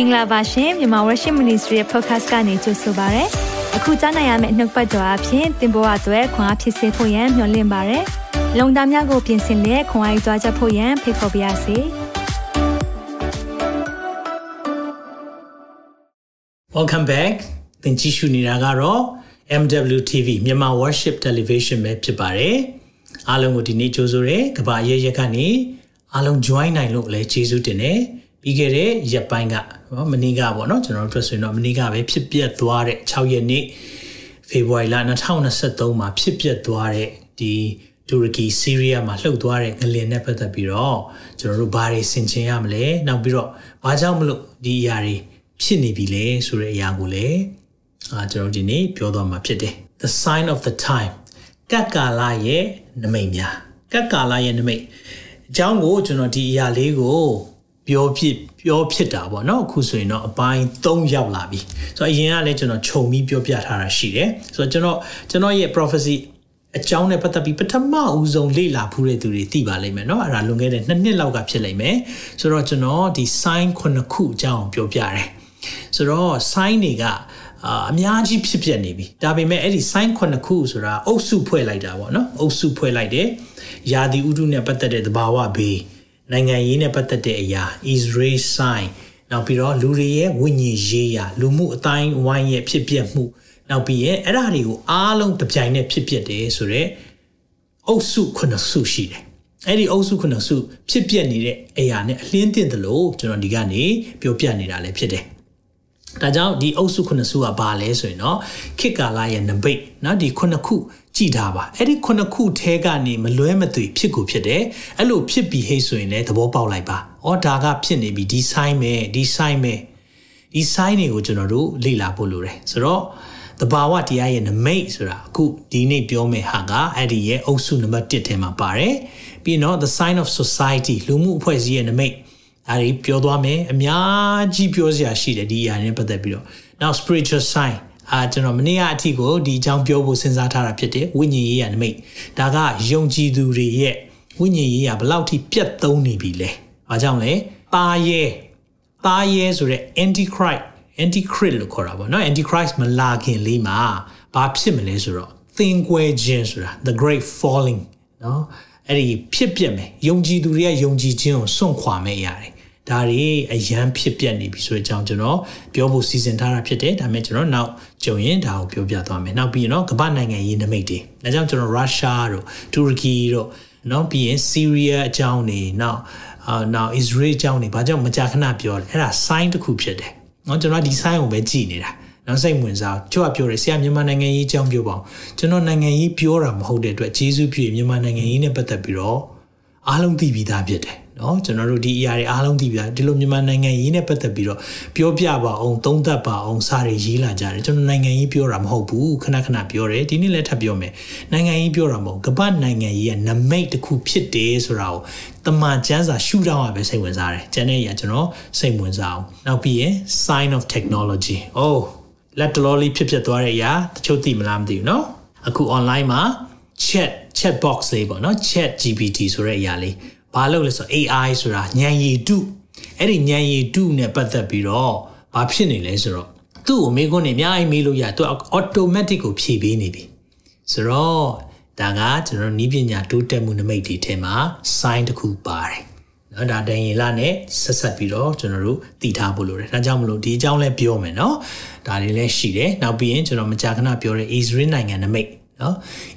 င်္ဂလာပါရှင်မြန်မာ Worship Ministry ရဲ့ podcast ကနေကြိုဆိုပါရစေ။အခုကြားနိုင်ရမယ့်နှုတ်ပတ်တော်အဖြစ်သင်ပေါ်အပ်ွယ်ခွန်အားဖြစ်စေဖို့ယံမျှဝင့်ပါရစေ။လုံတာများကိုပြင်ဆင်လက်ခွန်အားယူကြားချက်ဖို့ယံဖိတ်ခေါ်ပါရစေ။ Welcome back သင်ကြည့်ရှုနေတာကတော့ MWTV မြန်မာ Worship Television ပဲဖြစ်ပါတယ်။အားလုံးကိုဒီနေ့ကြိုဆိုရဲကဘာရဲရက်ကနေအားလုံး join နိုင်လို့လည်းကျေးဇူးတင်တယ်။ ပြီးခဲ့တဲ့ရက်ပိုင်းကနော်မနေ့ကပေါ့နော်ကျွန်တော်တို့ဆိုရင်တော့မနေ့ကပဲဖြစ်ပျက်သွားတဲ့6ရက်နေ့ဖေဖော်ဝါရီလ2023မှာဖြစ်ပျက်သွားတဲ့ဒီတူရကီဆီးရီးယားမှာလှုပ်သွားတဲ့ငလင်နဲ့ပတ်သက်ပြီးတော့ကျွန်တော်တို့ဘာတွေဆင်ခြင်ရမလဲနောက်ပြီးတော့ဘာကြောင့်မလို့ဒီအရာတွေဖြစ်နေပြီလဲဆိုတဲ့အရာကိုလည်းအာကျွန်တော်ဒီနေ့ပြောသွားမှာဖြစ်တယ် the sign of the time ကတ်ကာလရဲ့နမိတ်များကတ်ကာလရဲ့နမိတ်အကြောင်းကိုကျွန်တော်ဒီအရာလေးကို ပြောဖြစ်ပြောဖြစ်တာပေါ့နော်အခုဆိုရင်တော့အပိုင်း3ရောက်လာပြီဆိုတော့အရင်ကလည်းကျွန်တော်ခြုံပြီးပြောပြထားတာရှိတယ်ဆိုတော့ကျွန်တော်ကျွန်တော်ရဲ့ prophecy အကြောင်းနဲ့ပတ်သက်ပြီးပထမဦးဆုံးလေ့လာဖူးတဲ့သူတွေသိပါလိမ့်မယ်เนาะအဲ့ဒါလွန်ခဲ့တဲ့နှစ်နှစ်လောက်ကဖြစ်လိမ့်မယ်ဆိုတော့ကျွန်တော်ဒီ sign ခုနှစ်ခုအကြောင်းပြောပြတယ်ဆိုတော့ sign တွေကအာအများကြီးဖြစ်ပြနေပြီဒါပေမဲ့အဲ့ဒီ sign ခုနှစ်ခုဆိုတာအုပ်စုဖွဲ့လိုက်တာပေါ့နော်အုပ်စုဖွဲ့လိုက်တယ်ယာဒီဥတုနဲ့ပတ်သက်တဲ့သဘာဝဘေး နိုင်ငံရေးနဲ့ပတ်သက်တဲ့အရာ Israel sign နောက်ပြီးတော့လူတွေရဲ့ဝိညာဉ်ရေးရာလူမှုအတိုင်းဝိုင်းရဲ့ဖြစ်ပျက်မှုနောက်ပြီးရဲ့အဲ့ဒါတွေကိုအားလုံးတပြိုင်နက်ဖြစ်ပျက်တယ်ဆိုတော့အုပ်စုခုနှစ်စုရှိတယ်အဲ့ဒီအုပ်စုခုနှစ်စုဖြစ်ပျက်နေတဲ့အရာနဲ့အလင်းတင်တယ်လို့ကျွန်တော်ဒီကနေပြောပြနေတာလည်းဖြစ်တယ် ဒါကြောင့်ဒီအုပ်စုခုနှစ်စုကဘာလဲဆိုရင်တော့ခေတ်ကာလရဲ့နမိတ်เนาะဒီခုနှစ်ခုကြည်ထားပါအဲ့ဒီခုနှစ်ခုထဲကနေမလွဲမသွေဖြစ်ကိုဖြစ်တယ်အဲ့လိုဖြစ်ပြီးဟိဆိုရင်လည်းသဘောပေါက်လိုက်ပါဩဒါကဖြစ်နေပြီဒီ sign ပဲဒီ sign ပဲဒီ sign တွေကိုကျွန်တော်တို့လေ့လာဖို့လိုတယ်ဆိုတော့တဘာဝတရားရဲ့နမိတ်ဆိုတာအခုဒီနေ့ပြောမယ့်ဟာကအဲ့ဒီရဲ့အုပ်စုနံပါတ်1ထဲမှာပါတယ်ပြီးတော့ the sign of society လူမှုအဖွဲ့အစည်းရဲ့နမိတ် ဒါတွေပြောသွားမယ်အများကြီးပြောစရာရှိတယ်ဒီအရာနဲ့ပတ်သက်ပြီးတော့ now spiritual sign အာကျွန်တော်မနေ့ကအထီကိုဒီအကြောင်းပြောဖို့စဉ်းစားထားတာဖြစ်တယ်ဝိညာဉ်ရေးရနမိတ်ဒါကယုံကြည်သူတွေရဲ့ဝိညာဉ်ရေးရဘလောက်ထိပြတ်သုံးနေပြီလဲ။အားကြောင့်လဲတာရဲတာရဲဆိုတဲ့ antichrist antichrist လို့ခေါ်တာပေါ့နော် antichrist မလာခင်လေးမှာဘာဖြစ်မလဲဆိုတော့သင်ကွဲခြင်းဆိုတာ the great falling နော်အဲ့ဒီဖြစ်ပြမယ်ယုံကြည်သူတွေကယုံကြည်ခြင်းကိုစွန့်ခွာမဲ့ရတယ် ဒါတွေအရန်ဖြစ်ပြနေပြီဆိုတဲ့အကြောင်းကျွန်တော်ပြောဖို့စီစဉ်ထားတာဖြစ်တယ်ဒါပေမဲ့ကျွန်တော်နောက်ကြုံရင်ဒါကိုပြောပြသွားမယ်နောက်ပြီးရင်တော့ကမ္ဘာနိုင်ငံရေးနမိတ်တွေဒါကြောင့်ကျွန်တော်ရုရှားတို့တူရကီတို့နော်ပြီးရင်ဆီးရီးယားအကြောင်းတွေနောက်အာနောက်အစ္စရေးအကြောင်းတွေဘာကြောင့်မကြာခဏပြောလဲအဲ့ဒါ sign တစ်ခုဖြစ်တယ်နော်ကျွန်တော်ဒီ sign ကိုပဲကြည်နေတာနောက်စိတ်ဝင်စားကြွပြောတယ်ဆရာမြန်မာနိုင်ငံရေးအကြောင်းပြောပါအောင်ကျွန်တော်နိုင်ငံရေးပြောတာမဟုတ်တဲ့အတွက်ဂျေစုပြည့်မြန်မာနိုင်ငံရေးနဲ့ပတ်သက်ပြီးတော့အားလုံးသိပြီးသားဖြစ်တယ် เนาะကျွန်တော်တို့ဒီအရာတွေအားလုံးသိပြီးသားဒီလိုမြန်မာနိုင်ငံရေးနဲ့ပတ်သက်ပြီးတော့ပြောပြပါအောင်သုံးသပ်ပါအောင်စာတွေရေးလာကြတယ်ကျွန်တော်နိုင်ငံရေးပြောတာမဟုတ်ဘူးခဏခဏပြောတယ်ဒီနေ့လည်းထပ်ပြောမယ်နိုင်ငံရေးပြောတာမဟုတ်ကမ္ဘာနိုင်ငံရေးကနမိတ်တစ်ခုဖြစ်တယ်ဆိုတာကိုတမန်ကျမ်းစာရှုထောင့်ရပဲစိတ်ဝင်စားတယ်ကျန်တဲ့အရာကျွန်တော်စိတ်ဝင်စားအောင်နောက်ပြီးရင် sign of technology oh လက်တလောလေးဖြစ်ဖြစ်သွားတဲ့အရာတချို့သိမလားမသိဘူးเนาะအခု online မှာ chat chat box လေးပေါ့နော် chat GPT ဆိုတဲ့အရာလေး ဘာလို့လဲဆိုတော့ AI ဆိုတာဉာဏ်ရည်တုအဲ့ဒီဉာဏ်ရည်တုနဲ့ပတ်သက်ပြီးတော့ဘာဖြစ်နေလဲဆိုတော့သူ့ကိုမေးခွန်းနေအများကြီးမေးလို့ရသူ automatic ကိုဖြည့်ပေးနေပြီဆိုတော့ဒါကကျွန်တော်နီးပညာတိုးတက်မှုနမိတ်တွေထဲမှာ sign တစ်ခုပါတယ်နော်ဒါတန်ရင်လာနဲ့ဆက်ဆက်ပြီးတော့ကျွန်တော်တို့တည်ထားဖို့လိုတယ်ဒါကြောင့်မလို့ဒီအကြောင်းလဲပြောမယ်နော်ဒါတွေလည်းရှိတယ်နောက်ပြီးရင်ကျွန်တော်မကြာခဏပြောတဲ့ Israel နိုင်ငံနမိတ် နော်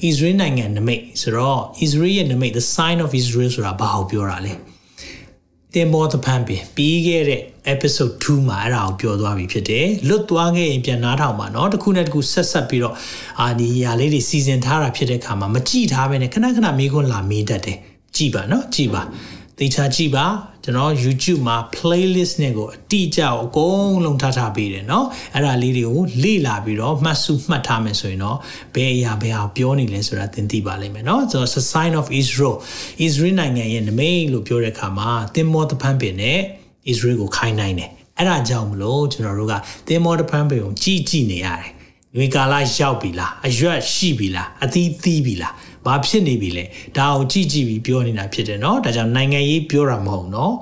Israel နိုင်ငံနမိတ်ဆိုတော့ Israel ရဲ့နမိတ် the sign of Israel ဆိုတာဘာကိုပြောတာလဲတင်မောသဖန်ပြင်ပြီးခဲ့တဲ့ episode 2မှာအဲ့ဒါကိုပြောသွားပြီဖြစ်တယ်လွတ်သွားခဲ့ရင်ပြန်နားထောင်ပါเนาะတစ်ခုနဲ့တစ်ခုဆက်ဆက်ပြီးတော့အာဒီຢာလေးတွေစီစဉ်ထားတာဖြစ်တဲ့ခါမှာမကြည့်ထားပဲနဲ့ခဏခဏမေးခွန်းလာမေးတတ်တယ်ကြည့်ပါเนาะကြည့်ပါ သေချာကြည့်ပါကျွန်တော် YouTube မှာ playlist နဲ့ကိုအတိအကျအကုန်လုံးထားထားပေးတယ်เนาะအဲ့ဒါလေးတွေကိုလေ့လာပြီးတော့မှတ်စုမှတ်ထားမယ်ဆိုရင်တော့ဘယ်အရာဘယ်ဟာပြောနေလဲဆိုတာသင်သိပါလိမ့်မယ်เนาะဆိုတော့ sign of Israel Israel နိုင်ငံရဲ့နမိတ်လို့ပြောတဲ့အခါမှာသင်္ဘောတပန်းပင်နဲ့ Israel ကိုခိုင်းနိုင်တယ်အဲ့ဒါကြောင့်မလို့ကျွန်တော်တို့ကသင်္ဘောတပန်းပင်ကိုကြည်ကြည်နေရတယ်ငွေကာလရောက်ပြီလားအရွက်ရှိပြီလားအသီးသီးပြီလား ဘာဖြစ်နေပြီလဲဒါကိုကြည့်ကြည့်ပြီးပြောနေတာဖြစ်တယ်เนาะဒါကြောင့်နိုင်ငံရေးပြောတာမဟုတ်เนาะ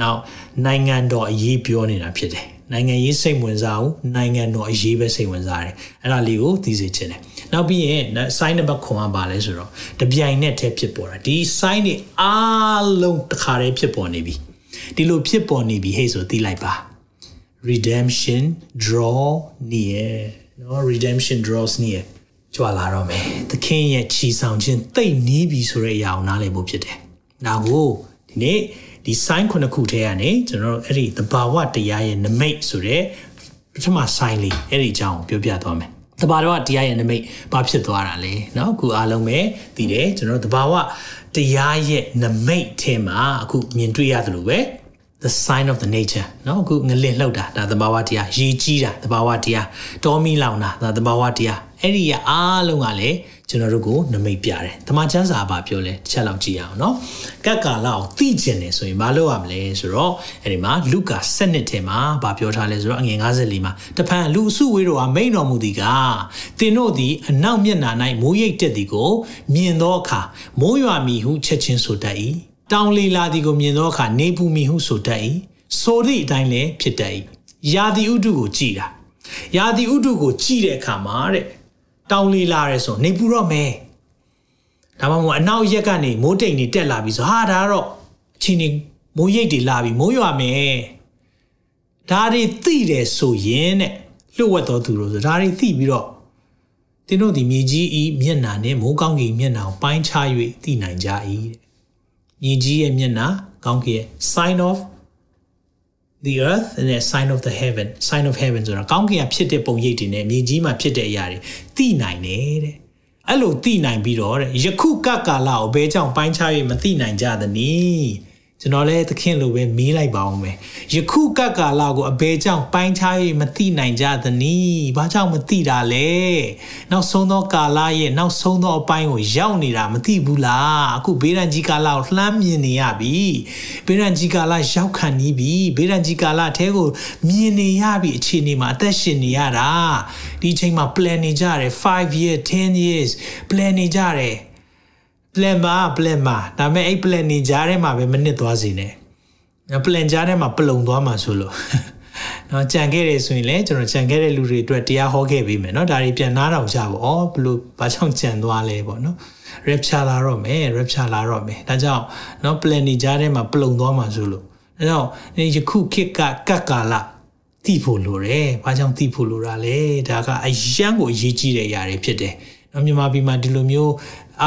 နောက်နိုင်ငံတော်အရေးပြောနေတာဖြစ်တယ် နိုင်ငံရေးစိတ်ဝင်စားဘူးနိုင်ငံတော်အရေးပဲစိတ်ဝင်စားတယ်အဲ့ဒါလေးကိုသိစေချင်တယ်နောက်ပြီးရင် sign number ခွန်ကပါလဲဆိုတော့တပြိုင်နက်တည်းဖြစ်ပေါ်တာဒီ sign တွေအားလုံးတစ်ခါတည်းဖြစ်ပေါ်နေပြီဒီလိုဖြစ်ပေါ်နေပြီဟဲ့ဆိုသိလိုက်ပါ redemption draw near နော် redemption draws near ကြွလာတော့မယ်သခင်ရဲ့ချီဆောင်ခြင်းတိတ်နီးပြီဆိုတဲ့အရာကိုနားလည်ဖို့ဖြစ်တယ်ဒါကိုဒီနေ့ဒီ sign ခုနှစ်ခုထဲကနေကျွန်တော်တို့အဲ့ဒီသဘာဝတရားရဲ့နမိတ်ဆိုတဲ့ပထမ sign လေးအဲ့ဒီအကြောင်းကိုပြောပြသွားမယ်တဘာဝတရားရဲ့နမိတ်ဘာဖြစ်သွားတာလဲเนาะအခုအားလုံးပဲသိတယ်ကျွန်တော်တို့တဘာဝတရားရဲ့နမိတ်ထဲမှာအခုမြင်တွေ့ရတယ်လို့ပဲ the sign of the nature เนาะအခုငလင်လှုပ်တာဒါသဘာဝတရားရေကြီးတာသဘာဝတရားတောမီလောင်တာဒါသဘာဝတရား အဲ့ဒီအားလုံးကလည်းကျွန်တော်တို့ကိုနမိတ်ပြတယ်။တမန်ကျမ်းစာဘာပြောလဲတစ်ချက်လောက်ကြည့်အောင်နော်။ကက်ကာလကိုသိကျင်တယ်ဆိုရင်မလုပ်ရမလဲဆိုတော့အဲ့ဒီမှာလုကာ7ထဲမှာဘာပြောထားလဲဆိုတော့အငယ်54မှာတဖန်လူအစုဝေးတော်ဟာမိန်တော်မူသည်ကသင်တို့သည်အနောက်မျက်နှာ၌မိုးရိပ်တက်သည်ကိုမြင်သောအခါမိုးရွာမီဟုချက်ချင်းဆိုတတ်၏။တောင်လီလာသည်ကိုမြင်သောအခါနေပူမီဟုဆိုတတ်၏။ဆိုသည့်အတိုင်းလည်းဖြစ်တတ်၏။ယာတိဥတုကိုကြည်တာ။ယာတိဥတုကိုကြည်တဲ့အခါမှာတဲ့ တောင်းလေးလာရဲဆိုနေပူတော့မယ်ဒါမှမဟုတ်အနောက်ရက်ကနေမိုးတိမ်တွေတက်လာပြီဆိုဟာဒါတော့အချင်းနေမိုးရိပ်တွေလာပြီမိုးရွာမယ်ဒါတွေသိတယ်ဆိုရင်တဲ့လှုပ်ဝက်တော်သူတို့ဆိုဒါတွေသိပြီးတော့တင်းတို့ဒီမြေကြီးဤမျက်နာနဲ့မိုးကောင်းကင်မျက်နာကိုပိုင်းခြား၍သိနိုင်ကြ၏တဲ့မြေကြီးရဲ့မျက်နာကောင်းကင်ရဲ့ sign of the earth and the sign of the heaven sign of heaven ဆိုတာကောင်းကင်ကဖြစ်တဲ့ပုံရိပ်တွေနဲ့မြေကြီးမှာဖြစ်တဲ့အရာတွေသိနိုင်တယ်တဲ့အဲ့လိုသိနိုင်ပြီးတော့တဲ့ယခုကကာလကိုဘဲကြောင့်ပိုင်းခြား၍မသိနိုင်ကြသနည်း ကျွန်တော်လည်းသခင်လိုပဲမေးလိုက်ပါအောင်မယ်ယခုကပ်ကာလကိုအဘဲကြောင့်ပိုင်းခြား၍မသိနိုင်ကြသနည်းဘာကြောင့်မသိတာလဲနောက်ဆုံးသောကာလရဲ့နောက်ဆုံးသောအပိုင်းကိုရောက်နေတာမသိဘူးလားအခုဘေးရန်ကြီးကာလကိုလှမ်းမြင်နေရပြီဘေးရန်ကြီးကာလရောက်ခံနေပြီဘေးရန်ကြီးကာလအထဲကိုမြင်နေရပြီအခြေအနေမှာအသက်ရှင်နေရတာဒီအချိန်မှာ plan နေကြတယ်5 year 10 years plan နေကြတယ် plan ပါ plan ပါဒါပေမဲ့အဲ့ plan နေကြားထဲမှာပဲမနစ်သွားစေနဲ့နော် plan ကြားထဲမှာပလုံသွားမှာဆိုလို့နော်ကြံခဲ့တယ်ဆိုရင်လည်းကျွန်တော်ကြံခဲ့တဲ့လူတွေအတွက်တရားဟောခဲ့ပေးမယ်နော်ဒါတွေပြန်နားတော်ကြပါဩဘလို့ဘာကြောင့်ကြံသွားလဲပေါ့နော် rapture လာတော့မယ် rapture လာတော့မယ်ဒါကြောင့်နော် plan နေကြားထဲမှာပလုံသွားမှာဆိုလို့ဒါကြောင့်ယခုခေတ်ကကတ်ကာလတိဖို့လိုတယ်။ဘာကြောင့်တိဖို့လိုတာလဲ။ဒါကအရန်ကိုအရေးကြီးတဲ့ຢာတွေဖြစ်တယ်။နော်မြန်မာပြည်မှာဒီလိုမျိုး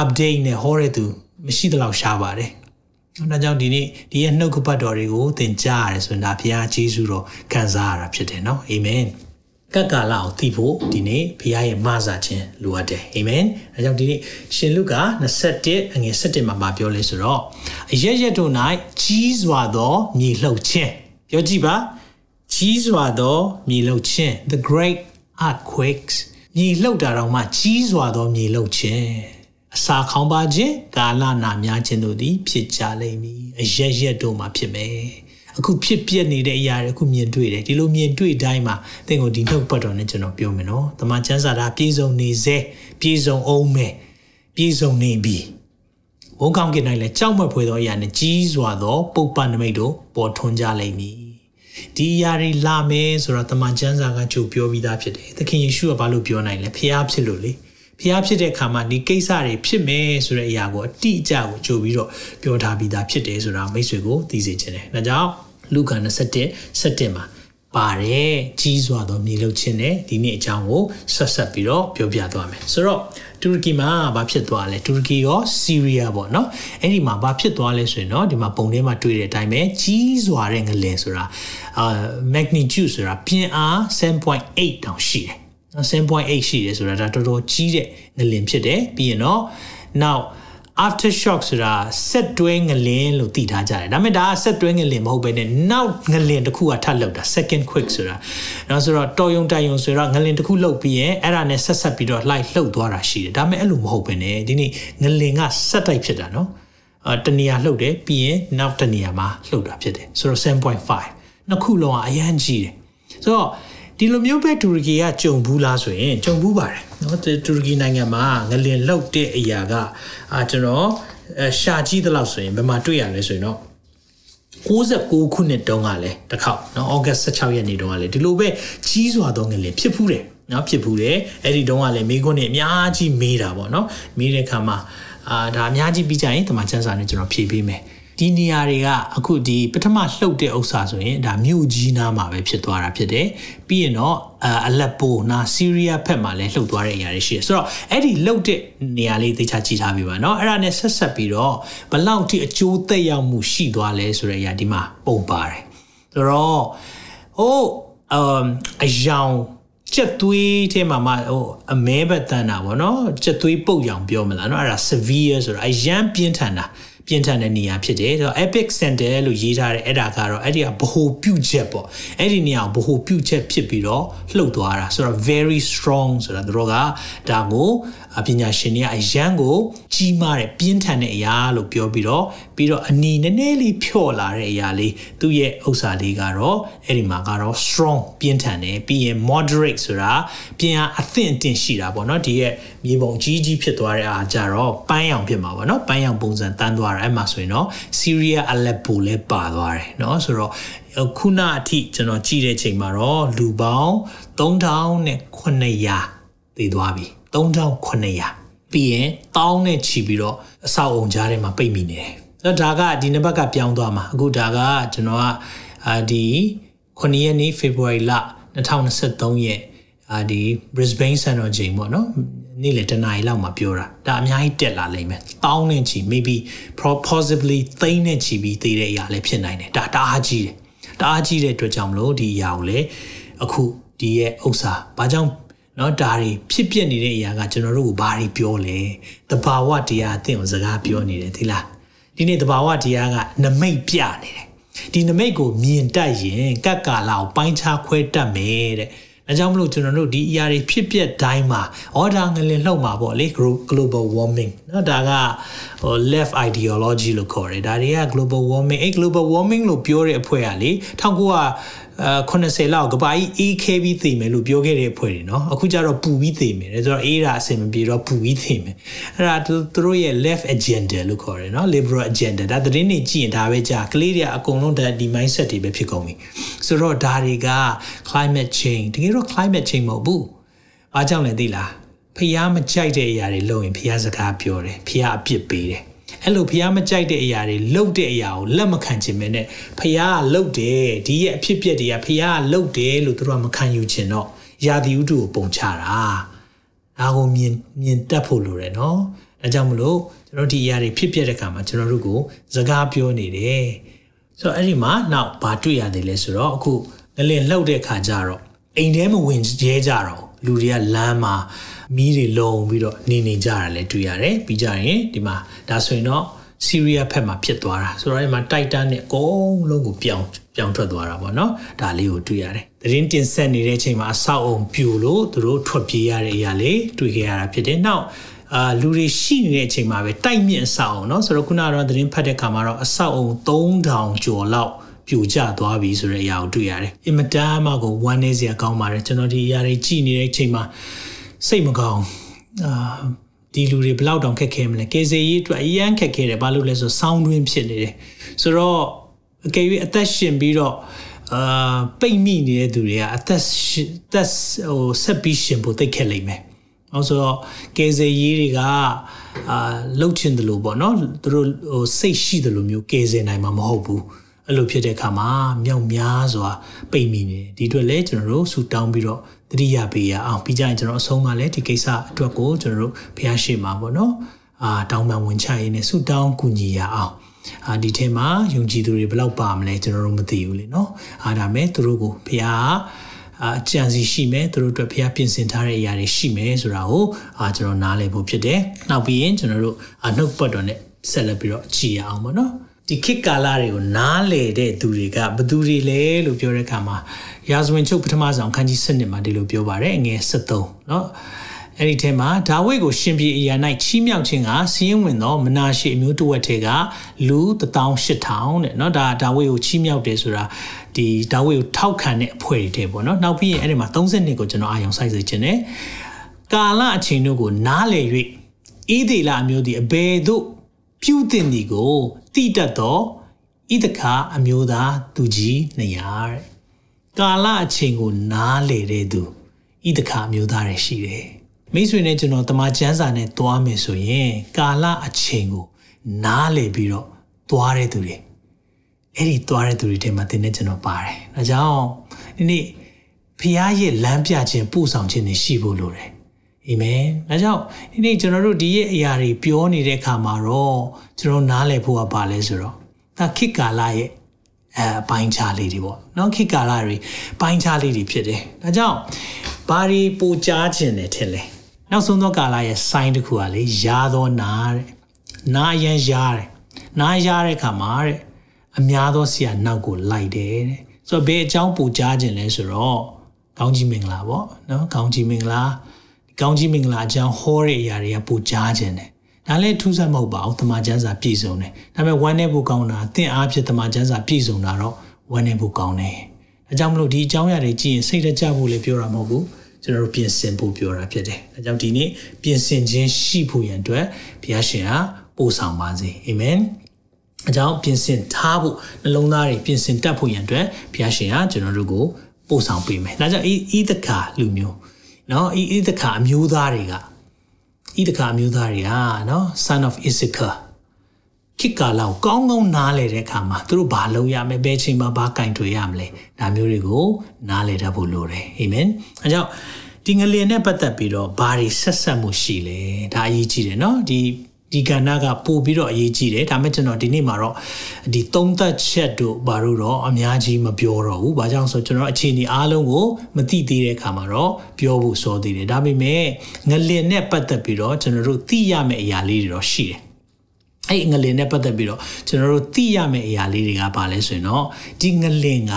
update နဲ့ဟောတဲ့သူမရှိသလောက်ရှားပါတယ်။ဒါကြောင့်ဒီနေ့ဒီရဲ့နှုတ်ကပတ်တော်တွေကိုသင်ကြားရတယ်ဆိုရင်ဒါဘုရားကျေးဇူးတော်ခံစားရတာဖြစ်တယ်နော်။အာမင်။ကတ်ကာလကိုသိဖို့ဒီနေ့ဘုရားရဲ့မဆာခြင်းလိုအပ်တယ်။အာမင်။ဒါကြောင့်ဒီနေ့ရှင်လုကာ21အငယ်17မှာပြောလဲဆိုတော့အရရက်တို့၌ကြီးစွာသောမြေလှုပ်ခြင်းပြောကြည့်ပါကြီးစွာသောမြေလှုပ်ခြင်း the great earthquakes မြေလှုပ်တာတော့မှကြီးစွာသောမြေလှုပ်ခြင်း အစာခေါင်းပါခြင်းကာလနာများခြင်းတို့သည်ဖြစ်ကြလိမ့်မည်အရက်ရက်တို့မှာဖြစ်မယ်အခုဖြစ်ပြနေတဲ့အရာတွေအခုမြင်တွေ့တယ်ဒီလိုမြင်တွေ့တိုင်းမှာသင်ကိုဒီနှုတ်ပတ်တော်နဲ့ကျွန်တော်ပြောမယ်နော်တမန်ကျမ်းစာတာပြည့်စုံနေစေပြည့်စုံအောင်မယ်ပြည့်စုံနေပြီဘုံကောင်းကင်၌လည်းကြောက်မက်ဖွယ်သောအရာနဲ့ကြီးစွာသောပုပ္ပနမိတ်တို့ပေါ်ထွန်းကြလိမ့်မည်ဒီအရာတွေလာမယ်ဆိုတော့တမန်ကျမ်းစာကကြိုပြောပြီးသားဖြစ်တယ်သခင်ယေရှုကဘာလို့ပြောနိုင်လဲဖျားဖြစ်လို့လေ ဖျားဖြစ်တဲ့အခါမှာဒီကိစ္စတွေဖြစ်မယ်ဆိုတဲ့အရာကိုအတိအကျကိုကြိုပြီးတော့ပြောထားပြီးသားဖြစ်တယ်ဆိုတာမိတ်ဆွေကိုသိစေချင်တယ်။ဒါကြောင့်လူကာ27 7မှာပါတယ်ကြီးစွာသောမြေလုချင်းနဲ့ဒီနေ့အကြောင်းကိုဆက်ဆက်ပြီးတော့ပြောပြသွားမယ်ဆိုတော့တူရကီမှာဘာဖြစ်သွားလဲတူရကီရောဆီးရီးယားပေါ့နော်အဲ့ဒီမှာဘာဖြစ်သွားလဲဆိုရင်တော့ဒီမှာပုံထဲမှာတွေ့တဲ့အတိုင်းပဲကြီးစွာတဲ့ငလင်ဆိုတာအာ magnitude ဆိုတာပြင်းအား7.8တောင်ရှိတယ် 7.8ရှိတယ်ဆိုတာဒါတော်တော်ကြီးတဲ့ငလင်ဖြစ်တယ်ပြီးရင်တော့ now after shock ဆိုတာဆက်တွဲငလင်လို့သိထားကြတယ်ဒါပေမဲ့ဒါကဆက်တွဲငလင်မဟုတ်ဘဲနဲ့နောက်ငလင်တစ်ခုကထပ်လောက်တာ second quick ဆိုတာနော်ဆိုတော့တော်ယုံတိုင်ယုံဆိုတော့ငလင်တစ်ခုလောက်ပြီးရင်အဲ့ဒါနဲ့ဆက်ဆက်ပြီးတော့ light လှုပ်သွားတာရှိတယ်ဒါပေမဲ့အဲ့လိုမဟုတ်ဘဲနဲ့ဒီနေ့ငလင်ကဆက်တိုက်ဖြစ်တာနော်အာတနေရာလှုပ်တယ်ပြီးရင်နောက်တနေရာမှာလှုပ်တာဖြစ်တယ်ဆိုတော့7.5နှစ်ခုလုံးကအရန်ကြီးတယ်ဆိုတော့ ဒီလိုမျိုးပဲတူရကီကကြုံဘူးလားဆိုရင်ကြုံဘူးပါတယ်နော်တူရကီနိုင်ငံမှာငလင်လောက်တဲ့အရာကအာကျွန်တော်ရှာကြည့်သလောက်ဆိုရင်ဘယ်မှာတွေ့ရလဲဆိုရင်တော့69ခုနှစ်တုန်းကလည်းတစ်ခေါက်နော်ဩဂတ်16ရက်နေ့တုန်းကလည်းဒီလိုပဲကြီးစွာသောငလင်ဖြစ်ဖူးတယ်နော်ဖြစ်ဘူးတယ်အဲ့ဒီတုန်းကလည်းမိခွန်းနေအများကြီးမေးတာပေါ့နော်မေးတဲ့ခါမှာအာဒါအများကြီးပြီးကြရင်တမန်ချန်စာနဲ့ကျွန်တော်ဖြေပေးမယ် ဒီနေရာတွေကအခုဒီပထမလှုပ်တဲ့ဥစ္စာဆိုရင်ဒါမြို့ကြီးနားမှာပဲဖြစ်သွားတာဖြစ်တယ်ပြီးရင်တော့အလက်ပိုနာဆီးရီးယားဘက်မှာလည်းလှုပ်သွားတဲ့အရာတွေရှိတယ်ဆိုတော့အဲ့ဒီလှုပ်တဲ့နေရာလေးသိချကြည့်ထားပြီပါเนาะအဲ့ဒါနဲ့ဆက်ဆက်ပြီးတော့ဘလောက်ထိအကျိုးသက်ရောက်မှုရှိသွားလဲဆိုတဲ့အရာဒီမှာပုံပါတယ်ဆိုတော့ဟိုအမ်အယောင်ချက်သွေးထဲမှာမှဟိုအမဲဘက်တန်းတာဗောနော်ချက်သွေးပုတ်ရောင်ပြောမလားเนาะအဲ့ဒါ severe ဆိုတာအရန်ပြင်းထန်တာ ပြင်းထန်တဲ့နေရာဖြစ်တယ်ဆိုတော့ epic center လို့ရေးထားတဲ့အဲ့ဒါကတော့အဲ့ဒီကဗဟိုပြုတ်ချက်ပေါ့အဲ့ဒီနေရာကိုဗဟိုပြုတ်ချက်ဖြစ်ပြီးတော့လှုပ်သွားတာဆိုတော့ very strong ဆိုတာတို့ကဒါကိုပညာရှင်တွေကအရန်ကိုကြီးမားတဲ့ပြင်းထန်တဲ့အရာလို့ပြောပြီးတော့ပြီးတော့အနီနည်းနည်းလေးဖြော့လာတဲ့အရာလေးသူ့ရဲ့ဥစ္စာလေးကတော့အဲ့ဒီမှာကတော့ strong ပြင်းထန်တယ်ပြီးရင် moderate ဆိုတာပြင်အားအသင့်အတင့်ရှိတာပေါ့နော်ဒီရဲ့မြေပုံကြီးကြီးဖြစ်သွားတဲ့အားကြတော့ပန်းရောင်ဖြစ်မှာပေါ့နော်ပန်းရောင်ပုံစံတန်းသွားတာအဲ့မှာဆိုရင်တော့ Syria Aleppo လည်းပါသွားတယ်เนาะဆိုတော့ခုနအထိကျွန်တော်ကြည့်တဲ့ချိန်မှာတော့လူပေါင်း3900တည်သွားပြီ 3900ပြီးရင်တောင်းနဲ့ချီပြီးတော့အဆောက်အုံကြားထဲမှာပိတ်မိနေတယ်။အဲ့ဒါကဒီနှစ်ဘက်ကပြောင်းသွားမှာအခုဒါကကျွန်တော်ကအာဒီ9ရက်နေ့ February လ2023ရက်အာဒီ Brisbane စံတော်ချိန်ပေါ့နော်နေ့လေတနားရီလောက်မှာပြောတာဒါအများကြီးတက်လာလိမ့်မယ်တောင်းနဲ့ချီ maybe possibly သိန်းနဲ့ချီပြီးတည်တဲ့အရာလည်းဖြစ်နိုင်တယ်ဒါတအားကြီးတယ်တအားကြီးတဲ့အတွက်ကြောင့်မလို့ဒီအရာကိုလည်းအခုဒီရဲ့ဥစ္စာဘာကြောင့် နော်ဒါတွေဖြစ်ပျက်နေတဲ့အရာကကျွန်တော်တို့ကိုဘာတွေပြောလဲတဘာဝတရားအသင်ကိုစကားပြောနေတယ်သိလားဒီနေ့တဘာဝတရားကနမိတ်ပြနေတယ်ဒီနမိတ်ကိုမြင်တတ်ရင်ကပ်ကာလာကိုပိုင်းခြားခွဲတတ်မယ်တဲ့အဲကြောင့်မလို့ကျွန်တော်တို့ဒီအရာတွေဖြစ်ပျက်တိုင်းမှာ order ငလင်လှုပ်မှာပေါ့လေ global warming နော်ဒါကဟို left ideology လို့ခေါ်တယ်ဒါတွေက global warming အဲ global warming လို့ပြောတဲ့အဖွဲ့ကလေ1900 80လောက်ကဘာကြီးအေးခဲပြီးသေမယ်လို့ပြောခဲ့တဲ့အဖွဲ့တွေနော်အခုကျတော့ပူပြီးသေမယ်ဒါဆိုတော့အေးတာအဆင်မပြေတော့ပူပြီးသေမယ်အဲ့ဒါသူတို့ရဲ့ left agenda လို့ခေါ်တယ်နော် liberal agenda ဒါသတင်းတွေကြည့်ရင်ဒါပဲကြာကလေးတွေကအကုန်လုံးဒီ mindset တွေပဲဖြစ်ကုန်ပြီဆိုတော့ဒါတွေက climate change တကယ်တော့ climate change မဟုတ်ဘူးအားကြောင့်လည်းသိလားဖျားမကြိုက်တဲ့အရာတွေလုပ်ရင်ဖျားစကားပြောတယ်ဖျားအပြစ်ပေးတယ် အဲ့လိုဖះမကြိုက်တဲ့အရာတွေလှုပ်တဲ့အရာကိုလက်မခံချင်မနဲ့ဖះကလှုပ်တယ်ဒီရဲ့အဖြစ်ပြက်တွေကဖះကလှုပ်တယ်လို့သူတို့ကမခံယူချင်တော့ယာဒီဥတုကိုပုံချတာဒါကိုမြင်မြင်တတ်ဖို့လိုတယ်နော်ဒါကြောင့်မလို့ကျွန်တော်ဒီအရာတွေဖြစ်ပြတဲ့အခါမှာကျွန်တော်တို့ကိုစကားပြောနေတယ်ဆိုတော့အဲ့ဒီမှာနောက်ဘာတွေ့ရသေးလဲဆိုတော့အခုငလင်လှုပ်တဲ့အခါကျတော့အိမ်ထဲမဝင်ရဲကြတော့ လူတွေကလမ်းမှာမီးတွေလုံပြီးတော့နေနေကြတာလည်းတွေ့ရတယ်ပြီးကြရင်ဒီမှာဒါဆိုရင်တော့ဆီးရီးယားဘက်မှာဖြစ်သွားတာဆိုတော့ဒီမှာတိုက်တန်နဲ့အကုန်လုံးကိုပြောင်းပြောင်းထွက်သွားတာပေါ့နော်ဒါလေးကိုတွေ့ရတယ်သတင်းတင်ဆက်နေတဲ့အချိန်မှာအဆောက်အုံပြိုလို့သူတို့ထွက်ပြေးရတဲ့အရာလေးတွေ့ခဲ့ရတာဖြစ်တယ်နောက်အာလူတွေရှိနေတဲ့အချိန်မှာပဲတိုက်မြင့်အဆောက်အုံเนาะဆိုတော့ခုနကတော့သတင်းဖတ်တဲ့ခါမှာတော့အဆောက်အုံ3000ကျော်လောက် ပြိုကျသွားပြီဆိုတဲ့အရာကိုတွေ့ရတယ်အင်မတန်မှကိုဝမ်းနည်းစရာကောင်းပါတယ်ကျွန်တော်ဒီအရာတွေကြည့်နေတဲ့အချိန်မှာစိတ်မကောင်းအာဒီလူတွေဘလောက်တောင်ခက်ခဲမလဲကေစေကြီးအတွက်အရန်ခက်ခဲတယ်ဘာလို့လဲဆိုဆောင်းတွင်းဖြစ်နေတယ်ဆိုတော့အကယ်၍အသက်ရှင်ပြီးတော့အာပိတ်မိနေတဲ့သူတွေကအသက်သက်ဟိုဆက်ပြီးရှင်ဖို့သိခက်လိမ့်မယ်။အောင်ဆိုတော့ကေစေကြီးတွေကအာလှုပ်ချင်တယ်လို့ပေါ့နော်သူတို့ဟိုစိတ်ရှိတယ်လို့မျိုးကေစေနိုင်မှာမဟုတ်ဘူး။ အဲ့လိုဖြစ်တဲ့အခါမှာမြောက်များစွာပိတ်မိနေတယ်ဒီအတွက်လည်းကျွန်တော်တို့ဆူတောင်းပြီးတော့တတိယပေးရအောင်ပြီးကြရင်ကျွန်တော်အဆုံးမှလည်းဒီကိစ္စအတွက်ကိုကျွန်တော်တို့ဖျားရှိမှာပေါ့နော်အာတောင်းပန်ဝင်ချရေးနဲ့ဆူတောင်းကူညီရအောင်အာဒီထဲမှာယုံကြည်သူတွေဘယ်လောက်ပါမလဲကျွန်တော်တို့မသိဘူးလေနော်အားဒါမဲ့သူတို့ကိုဖျားအာကြံစီရှိမယ်သူတို့အတွက်ဖျားပြင်ဆင်ထားတဲ့အရာတွေရှိမယ်ဆိုတာကိုအာကျွန်တော်နားလည်ဖို့ဖြစ်တယ်နောက်ပြီးရင်ကျွန်တော်တို့အနှုတ်ပတ်တော်နဲ့ဆက်လက်ပြီးတော့ကြည်ရအောင်ပေါ့နော် ဒီခေတ်ကာလတွေကိုနားလေတဲ့သူတွေကဘသူတွေလဲလို့ပြောတဲ့အခါမှာရာဇဝင်ချုပ်ပထမဆုံးခန်းကြီး7မှာဒီလိုပြောပါတယ်အငယ်73เนาะအဲ့ဒီထဲမှာဒါဝိဒ်ကိုရှင်ပြည်အရာ၌ချီးမြှောက်ခြင်းကစီးရင်ဝင်သောမနာရှိအမျိုးတဝက်ထဲကလူ18000တဲ့เนาะဒါဒါဝိဒ်ကိုချီးမြှောက်တယ်ဆိုတာဒီဒါဝိဒ်ကိုထောက်ခံတဲ့အဖွဲ့တွေတဲ့ပေါ့เนาะနောက်ပြီးရင်အဲ့ဒီမှာ30နှစ်ကိုကျွန်တော်အာရုံစိုက်စေခြင်းနဲ့ကာလအချိန်တို့ကိုနားလေ၍ဣဒေလအမျိုးသည်အဘယ်သို့ပြုတင်သည်ကို တိတတ်သောဣဣဒခအမျိုးသားသူကြီး200တဲ့ကာလအချိန်ကိုနားလေတဲ့သူဣဒခအမျိုးသားတွေရှိတယ်မိတ်ဆွေနဲ့ကျွန်တော်တမန်ကျမ်းစာနဲ့တွားမယ်ဆိုရင်ကာလအချိန်ကိုနားလေပြီးတော့တွားတဲ့သူတွေအဲ့ဒီတွားတဲ့သူတွေထဲမှာသင်နဲ့ကျွန်တော်ပါတယ်ဒါကြောင့်ဒီနေ့ဖခင်ရဲ့လမ်းပြခြင်းပို့ဆောင်ခြင်းတွေရှိဖို့လိုတယ် အာမင်ဒါကြောင့်ဒီနေ့ကျွန်တော်တို့ဒီရဲ့အရာတွေပြောနေတဲ့အခါမှာတော့ကျွန်တော်နားလည်ဖို့ကပါလဲဆိုတော့ဒါခိကာလရဲ့အဲပိုင်းခြားလေးတွေပေါ့နော်ခိကာလတွေပိုင်းခြားလေးတွေဖြစ်တယ်ဒါကြောင့်ဘာတွေပိုကြားခြင်းတယ်ထင်လဲနောက်ဆုံးသောကာလရဲ့ sign တစ်ခုကလေယာသောနာတဲ့နာအရန်ရားတယ်နာရားတဲ့ခါမှာတဲ့အများသောဆရာနောက်ကိုလိုက်တယ်တဲ့ဆိုတော့ဘယ်အကြောင်းပိုကြားခြင်းလဲဆိုတော့ကောင်းကြီးမင်္ဂလာပေါ့နော်ကောင်းကြီးမင်္ဂလာ ကောင်းကြီးမင်္ဂလာအကြောင်းဟောတဲ့အရာတွေကပိုကြားခြင်းတယ်ဒါလည်းထူးဆန်းမဟုတ်ပါဘူးတမန်ကျမ်းစာပြည့်စုံတယ်ဒါပေမဲ့ဝမ်းနေဖို့ကောင်းတာသင်အားဖြင့်တမန်ကျမ်းစာပြည့်စုံတာတော့ဝမ်းနေဖို့ကောင်းတယ်ဒါကြောင့်မလို့ဒီအကြောင်းအရာတွေကြည့်ရင်စိတ်တကြဖို့လည်းပြောတာမဟုတ်ဘူးကျွန်တော်တို့ပြင်ဆင်ဖို့ပြောတာဖြစ်တယ်ဒါကြောင့်ဒီနေ့ပြင်ဆင်ခြင်းရှိဖို့ရန်အတွက်ဘုရားရှင်ဟာပို့ဆောင်ပါစေအာမင်အကြောင်းပြင်ဆင်ထားဖို့နှလုံးသားတွေပြင်ဆင်တတ်ဖို့ရန်အတွက်ဘုရားရှင်ဟာကျွန်တော်တို့ကိုပို့ဆောင်ပေးမယ်ဒါကြောင့်ဤဤတခါလူမျိုး နော်ဤဣသခါအမျိုးသားတွေကဣသခါအမျိုးသားတွေကနော် son of Issachar ခေတ်ကာလကိုကောင်းကောင်းနားလည်တဲ့အခါမှာသူတို့ဘာလုပ်ရမလဲဘယ်ချိန်မှာဘာကင်တွေရမလဲဒါမျိုးတွေကိုနားလည်တတ်ဖို့လိုတယ်အာမင်အဲကြောင့်ဒီငလျင်နဲ့ပတ်သက်ပြီးတော့ဘာတွေဆက်ဆက်မှုရှိလဲဒါအရေးကြီးတယ်နော်ဒီ ဒီကဏ္ဍကပို့ပြီးတော့အရေးကြီးတယ်ဒါပေမဲ့ကျွန်တော်ဒီနေ့မှာတော့ဒီသုံးသက်ချက်တို့ဘာလို့တော့အများကြီးမပြောတော့ဘူး။ဘာကြောင့်ဆိုကျွန်တော်အခြေအနေအားလုံးကိုမသိသေးတဲ့အခါမှာတော့ပြောဖို့စောသေးတယ်။ဒါပေမဲ့ငလင်နဲ့ပတ်သက်ပြီးတော့ကျွန်တော်တို့သိရမယ့်အရာလေးတွေတော့ရှိတယ်။အဲ့ငလင်နဲ့ပတ်သက်ပြီးတော့ကျွန်တော်တို့သိရမယ့်အရာလေးတွေကဘာလဲဆိုရင်တော့ဒီငလင်က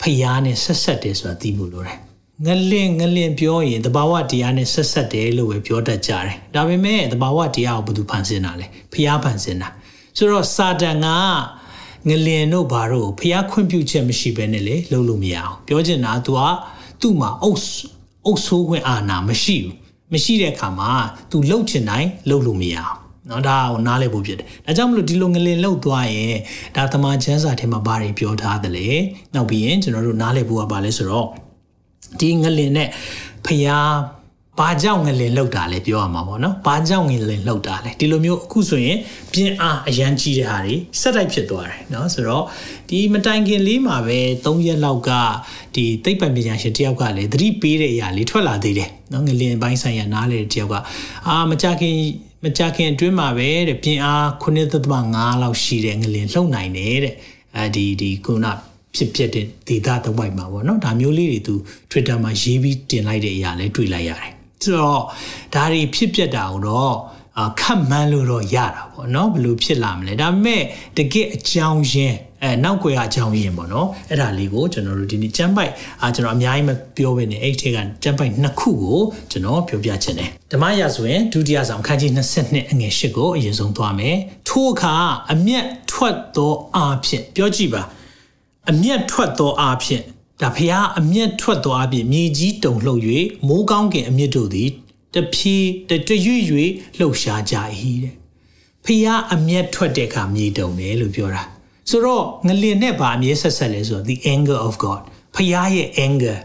ဖျားနဲ့ဆက်ဆက်တယ်ဆိုတာသိဖို့လိုတယ်။ ငလင်ငလင်ပြောရင်တဘာဝတရားနဲ့ဆက်ဆက်တယ်လို့ပဲပြောတတ်ကြတယ်ဒါပေမဲ့တဘာဝတရားကိုဘယ်သူဖန်ဆင်းတာလဲဖျားဖန်ဆင်းတာဆိုတော့စာတန်ကငလင်တို့ဘာတို့ဖျားခွင့်ပြုချက်မရှိဘဲနဲ့လေလုပ်လို့မရအောင်ပြောချင်တာ तू ကသူ့မှာအုပ်အုပ်ဆိုးခွင့်အာဏာမရှိဘူးမရှိတဲ့အခါမှာ तू လှုပ်ချင်တိုင်းလှုပ်လို့မရအောင်နော်ဒါကိုနားလည်ဖို့ဖြစ်တယ်။ဒါကြောင့်မလို့ဒီလိုငလင်လှုပ်သွားရင်ဒါတမန်ကျမ်းစာထဲမှာဘာတွေပြောထားသလဲ။နောက်ပြီးရင်ကျွန်တော်တို့နားလည်ဖို့ကဘာလဲဆိုတော့ ဒီငလင်နဲ့ဖျားဘာကြောင့်ငလင်လှုပ်တာလဲပြောရမှာပေါ့နော်ဘာကြောင့်ငလင်လှုပ်တာလဲဒီလိုမျိုးအခုဆိုရင်ပြင်းအားအရန်ကြီးတဲ့ဟာတွေဆက်တိုက်ဖြစ်သွားတယ်နော်ဆိုတော့ဒီမတိုင်ခင်လေးမှာပဲ3ရက်လောက်ကဒီသိပ္ပံပညာရှင်တယောက်ကလည်းသတိပေးတဲ့အရာလေးထွက်လာသေးတယ်နော်ငလင်ပိုင်းဆိုင်ရာနားလေတယောက်ကအာမကြခင်မကြခင်အတွင်းမှာပဲတဲ့ပြင်းအား9.5လောက်ရှိတဲ့ငလင်လှုပ်နိုင်တယ်တဲ့အဲဒီဒီခုန ဖြစ်ဖြစ်တဲ့ဒေတာတစ်ဝိုက်မှာပေါ့နော်ဒါမျိုးလေးတွေသူ Twitter မှာရေးပြီးတင်လိုက်တဲ့အရာလဲတွေ့လိုက်ရတယ်ဆိုတော့ဒါတွေဖြစ်ပျက်တာတော့အာခတ်မှန်းလို့တော့ရတာပေါ့နော်ဘယ်လိုဖြစ်လာမလဲဒါပေမဲ့တကယ်အကြောင်းရင်းအဲနောက်ွယ်အကြောင်းရင်းပေါ့နော်အဲ့ဒါလေးကိုကျွန်တော်တို့ဒီနေ့ကျမ်းပိုက်အာကျွန်တော်အများကြီးမပြောဘဲနဲ့အဲ့ထဲကကျမ်းပိုက်နှစ်ခုကိုကျွန်တော်ပြောပြချင်တယ်ဓမ္မရာဆိုရင်ဒုတိယဆောင်ခန်းကြီး22အငယ်8ကိုအရင်ဆုံးသွားမယ်ထို့အခါအမျက်ထွက်သောအဖြစ်ပြောကြည့်ပါ အမျက်ထွက်သောအားဖြင့်ဒါဖျားအမျက်ထွက်သောအားဖြင့်မြေကြီးတုန်လှုပ်၍မိုးကောင်းကင်အမျက်တို့သည်တဖြည်းတရွေ့၍လှုပ်ရှားကြ၏တဲ့ဖျားအမျက်ထွက်တဲ့အခါမြေတုန်တယ်လို့ပြောတာဆိုတော့ငလင်နဲ့ဗာအမြဲဆက်ဆက်လဲဆိုတော့ the anger of god ဖျားရဲ့ anger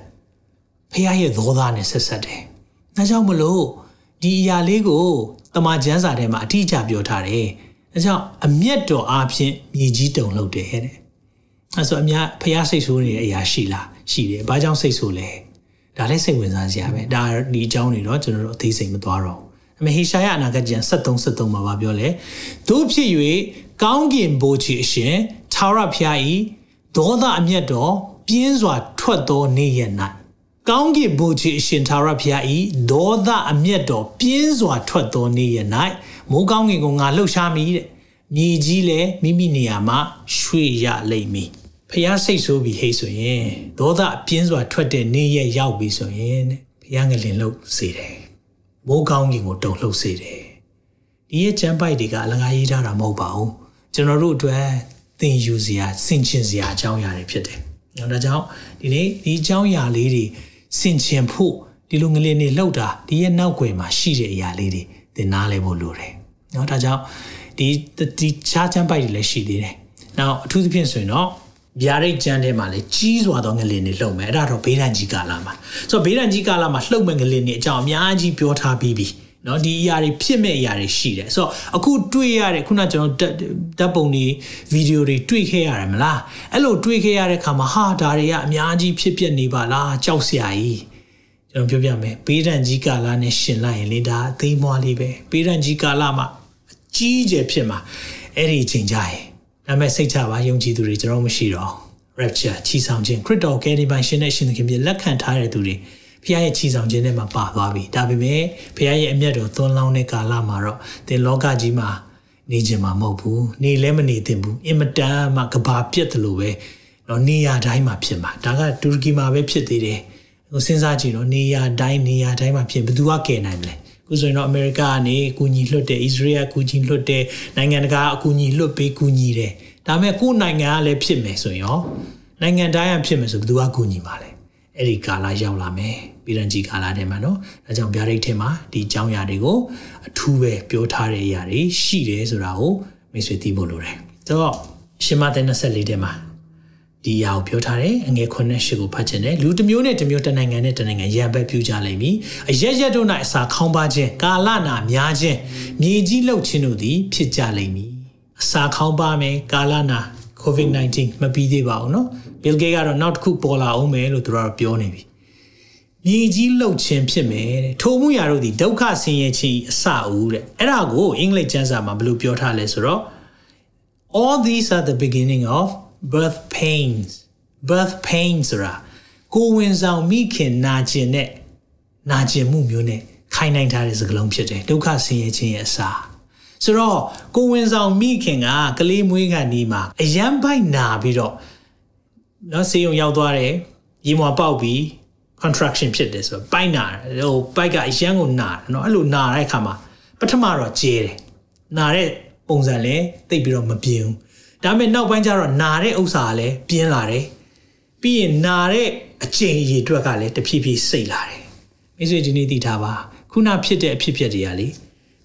ဖျားရဲ့ဒေါသနဲ့ဆက်ဆက်တယ်ဒါကြောင့်မလို့ဒီအရာလေးကိုတမန်ကျမ်းစာထဲမှာအတိအကျပြောထားတယ်ဒါကြောင့်အမျက်တော်အားဖြင့်မြေကြီးတုန်လှုပ်တယ်တဲ့ အဲဆိုအများဖះစိတ်ဆိုးနေတဲ့အရာရှိလားရှိတယ်ဘာကြောင့်စိတ်ဆိုးလဲဒါလည်းစိတ်ဝင်စားစရာပဲဒါဒီအကြောင်းတွေတော့ကျွန်တော်တို့အသေးစိတ်မသွားတော့အမေဟေရှာယအနာဂတ်ကျမ်း73 73မှာပြောလဲတို့ဖြစ်၍ကောင်းကင်ဘိုးချီအရှင်သာရဖျားဤဒေါသအမျက်တော်ပြင်းစွာထွက်သောနေ့ရက်၌ကောင်းကင်ဘိုးချီအရှင်သာရဖျားဤဒေါသအမျက်တော်ပြင်းစွာထွက်သောနေ့ရက်၌မိုးကောင်းကင်ကိုငါလှုပ်ရှားမိတဲ့ မြေကြီးလည်းမိမိနေရာမှာရွှေ့ရလိမ့်မည်ဖះစိတ်ဆိုးပြီးဟိတ်ဆိုရင်ဒေါသအပြင်းစွာထွက်တဲ့နေ့ရက်ရောက်ပြီဆိုရင်ဖះငလင်လှုပ်စေတယ်မိုးကောင်းကင်ကိုတုံလှုပ်စေတယ်ဒီရဲ့ကျမ်းပိုက်တွေကအလကားရေးထားတာမဟုတ်ပါဘူးကျွန်တော်တို့အတွက်သင်ယူစရာဆင်ခြင်စရာအကြောင်းအရာတွေဖြစ်တယ်။ဒါကြောင့်ဒီနေ့ဒီအကြောင်းအရာလေးတွေဆင်ခြင်ဖို့ဒီလိုငလင်တွေလှုပ်တာဒီရဲ့နောက်ွယ်မှာရှိတဲ့အရာလေးတွေသင်နားလဲဖို့လိုတယ်။နော်ဒါကြောင့် ဒီဒီချားချမ်းပိုက်တွေလည်းရှိသေးတယ်နောက်အထူးသဖြင့်ဆိုရင်တော့ဗျာဒိတ်ကျန်းထဲမှာလည်းကြီးစွာသောငလင်တွေလှုပ်မယ်အဲ့ဒါတော့ဘေးဒဏ်ကြီးကာလမှာဆိုတော့ဘေးဒဏ်ကြီးကာလမှာလှုပ်မဲ့ငလင်တွေအကြောင်းအများကြီးပြောထားပြီးပြီနော်ဒီအရာတွေဖြစ်မဲ့အရာတွေရှိတယ်ဆိုတော့အခုတွေ့ရတဲ့ခုနကျွန်တော်ဓာတ်ပုံတွေဗီဒီယိုတွေတွေ့ခဲ့ရတယ်မလားအဲ့လိုတွေ့ခဲ့ရတဲ့ခါမှာဟာဒါတွေကအများကြီးဖြစ်ပျက်နေပါလားကြောက်စရာကြီးကျွန်တော်ပြောပြမယ်ဘေးဒဏ်ကြီးကာလနဲ့ရှင်လိုက်ရင်လေဒါအသေးမွားလေးပဲဘေးဒဏ်ကြီးကာလမှာအ ကြီးကျယ်ဖြစ်မှာအဲ့ဒီအချိန်ကြရင်ဒါပေမဲ့စိတ်ချပါယုံကြည်သူတွေကျွန်တော်မရှိတော့ rapture ချီဆောင်ခြင်းခရစ်တော်ကယ်တင်ပိုင်ရှင်နဲ့ရှင်သခင်ပြလက်ခံထားတဲ့သူတွေဖခင်ရဲ့ချီဆောင်ခြင်းထဲမှာပါသွားပြီဒါပေမဲ့ဖခင်ရဲ့အမျက်တော်သွန်းလောင်းတဲ့ကာလမှာတော့သင်လောကကြီးမှာနေခြင်းမှာမဟုတ်ဘူးနေလည်းမနေသင့်ဘူးအင်မတန်မှကဘာပြက်တယ်လို့ပဲတော့နေရတိုင်းမှာဖြစ်မှာဒါကတူရကီမှာပဲဖြစ်သေးတယ်ဟိုစဉ်းစားကြည့်တော့နေရတိုင်းနေရတိုင်းမှာဖြစ်ဘယ်သူကကယ်နိုင်မလဲ ခုဆိုရင်တော့အမေရိကကနေအကူအညီလွှတ်တယ်ဣသရေလအကူအညီလွှတ်တယ်နိုင်ငံတကာအကူအညီလွှတ်ပေးကူညီတယ်ဒါပေမဲ့ကိုယ်နိုင်ငံကလည်းဖြစ်မယ်ဆိုရင်ရောနိုင်ငံတိုင်းကဖြစ်မယ်ဆိုဘယ်သူကကူညီမှာလဲအဲ့ဒီကာလရောက်လာမယ်ပြည်ရန်ကြီးကာလထဲမှာနော်ဒါကြောင့်ဗျာဒိတ်ထဲမှာဒီအကြောင်းအရာတွေကိုအထူးပဲပြောထားတဲ့အရာတွေရှိတယ်ဆိုတာကိုမိတ်ဆွေသိဖို့လိုတယ်ဆိုတော့ရှင်မသက်24ထဲမှာ ဒီအရာကိုပြောထားတယ်အငယ်9နဲ့10ကိုဖတ်ခြင်းတယ်လူတစ်မျိုးနဲ့တစ်မျိုးတစ်နိုင်ငံနဲ့တစ်နိုင်ငံရံပတ်ပြူကြလိမ့်မည်အရက်ရက်တို့၌အစာခေါင်းပါခြင်းကာလနာများခြင်းမြေကြီးလှုပ်ခြင်းတို့သည်ဖြစ်ကြလိမ့်မည်အစာခေါင်းပါမယ်ကာလနာ COVID-19 မပြီးသေးပါဘူးเนาะ Bill Gates ကတော့နောက်တစ်ခုပေါ်လာအောင်မယ်လို့သူတို့ပြောနေပြီမြေကြီးလှုပ်ခြင်းဖြစ်မယ်တဲ့ထိုမှုရာတို့ဒီဒုက္ခဆင်းရဲခြင်းအစအဦးတဲ့အဲ့ဒါကိုအင်္ဂလိပ်ကျမ်းစာမှာဘယ်လိုပြောထားလဲဆိုတော့ all these are the beginning of birth pains birth pains ဆိုတာကိုဝင်ဆောင်မိခင်နာကျင်တဲ့နာကျင်မှုမျိုးနဲ့ခိုင်းနိုင်ထားတဲ့စကားလုံးဖြစ်တယ်ဒုက္ခဆင်းရဲခြင်းရဲ့အစာဆိုတော့ကိုဝင်ဆောင်မိခင်ကကလေးမွေးခါနီးမှာအရန်ပိုက်နာပြီးတော့နော်ဆေးရုံရောက်သွားတယ်ရေမွာပေါက်ပြီး contraction ဖြစ်တယ်ဆိုတော့ပိုက်နာဟိုပိုက်ကအရန်ကိုနာတယ်နော်အဲ့လိုနာတဲ့အခါမှာပထမတော့ကျဲတယ်နာတဲ့ပုံစံလည်းတိတ်ပြီးတော့မပြင်းဘူး ဒါပေမဲ့နောက်ပိုင်းကျတော့နာတဲ့ဥစ္စာကလည်းပြင်းလာတယ်ပြီးရင်နာတဲ့အချိန်ရည်အတွက်ကလည်းတဖြည်းဖြည်းစိတ်လာတယ်မိတ်ဆွေဒီနေ့သိထားပါခုနဖြစ်တဲ့အဖြစ်ဖြစ်တွေကလေ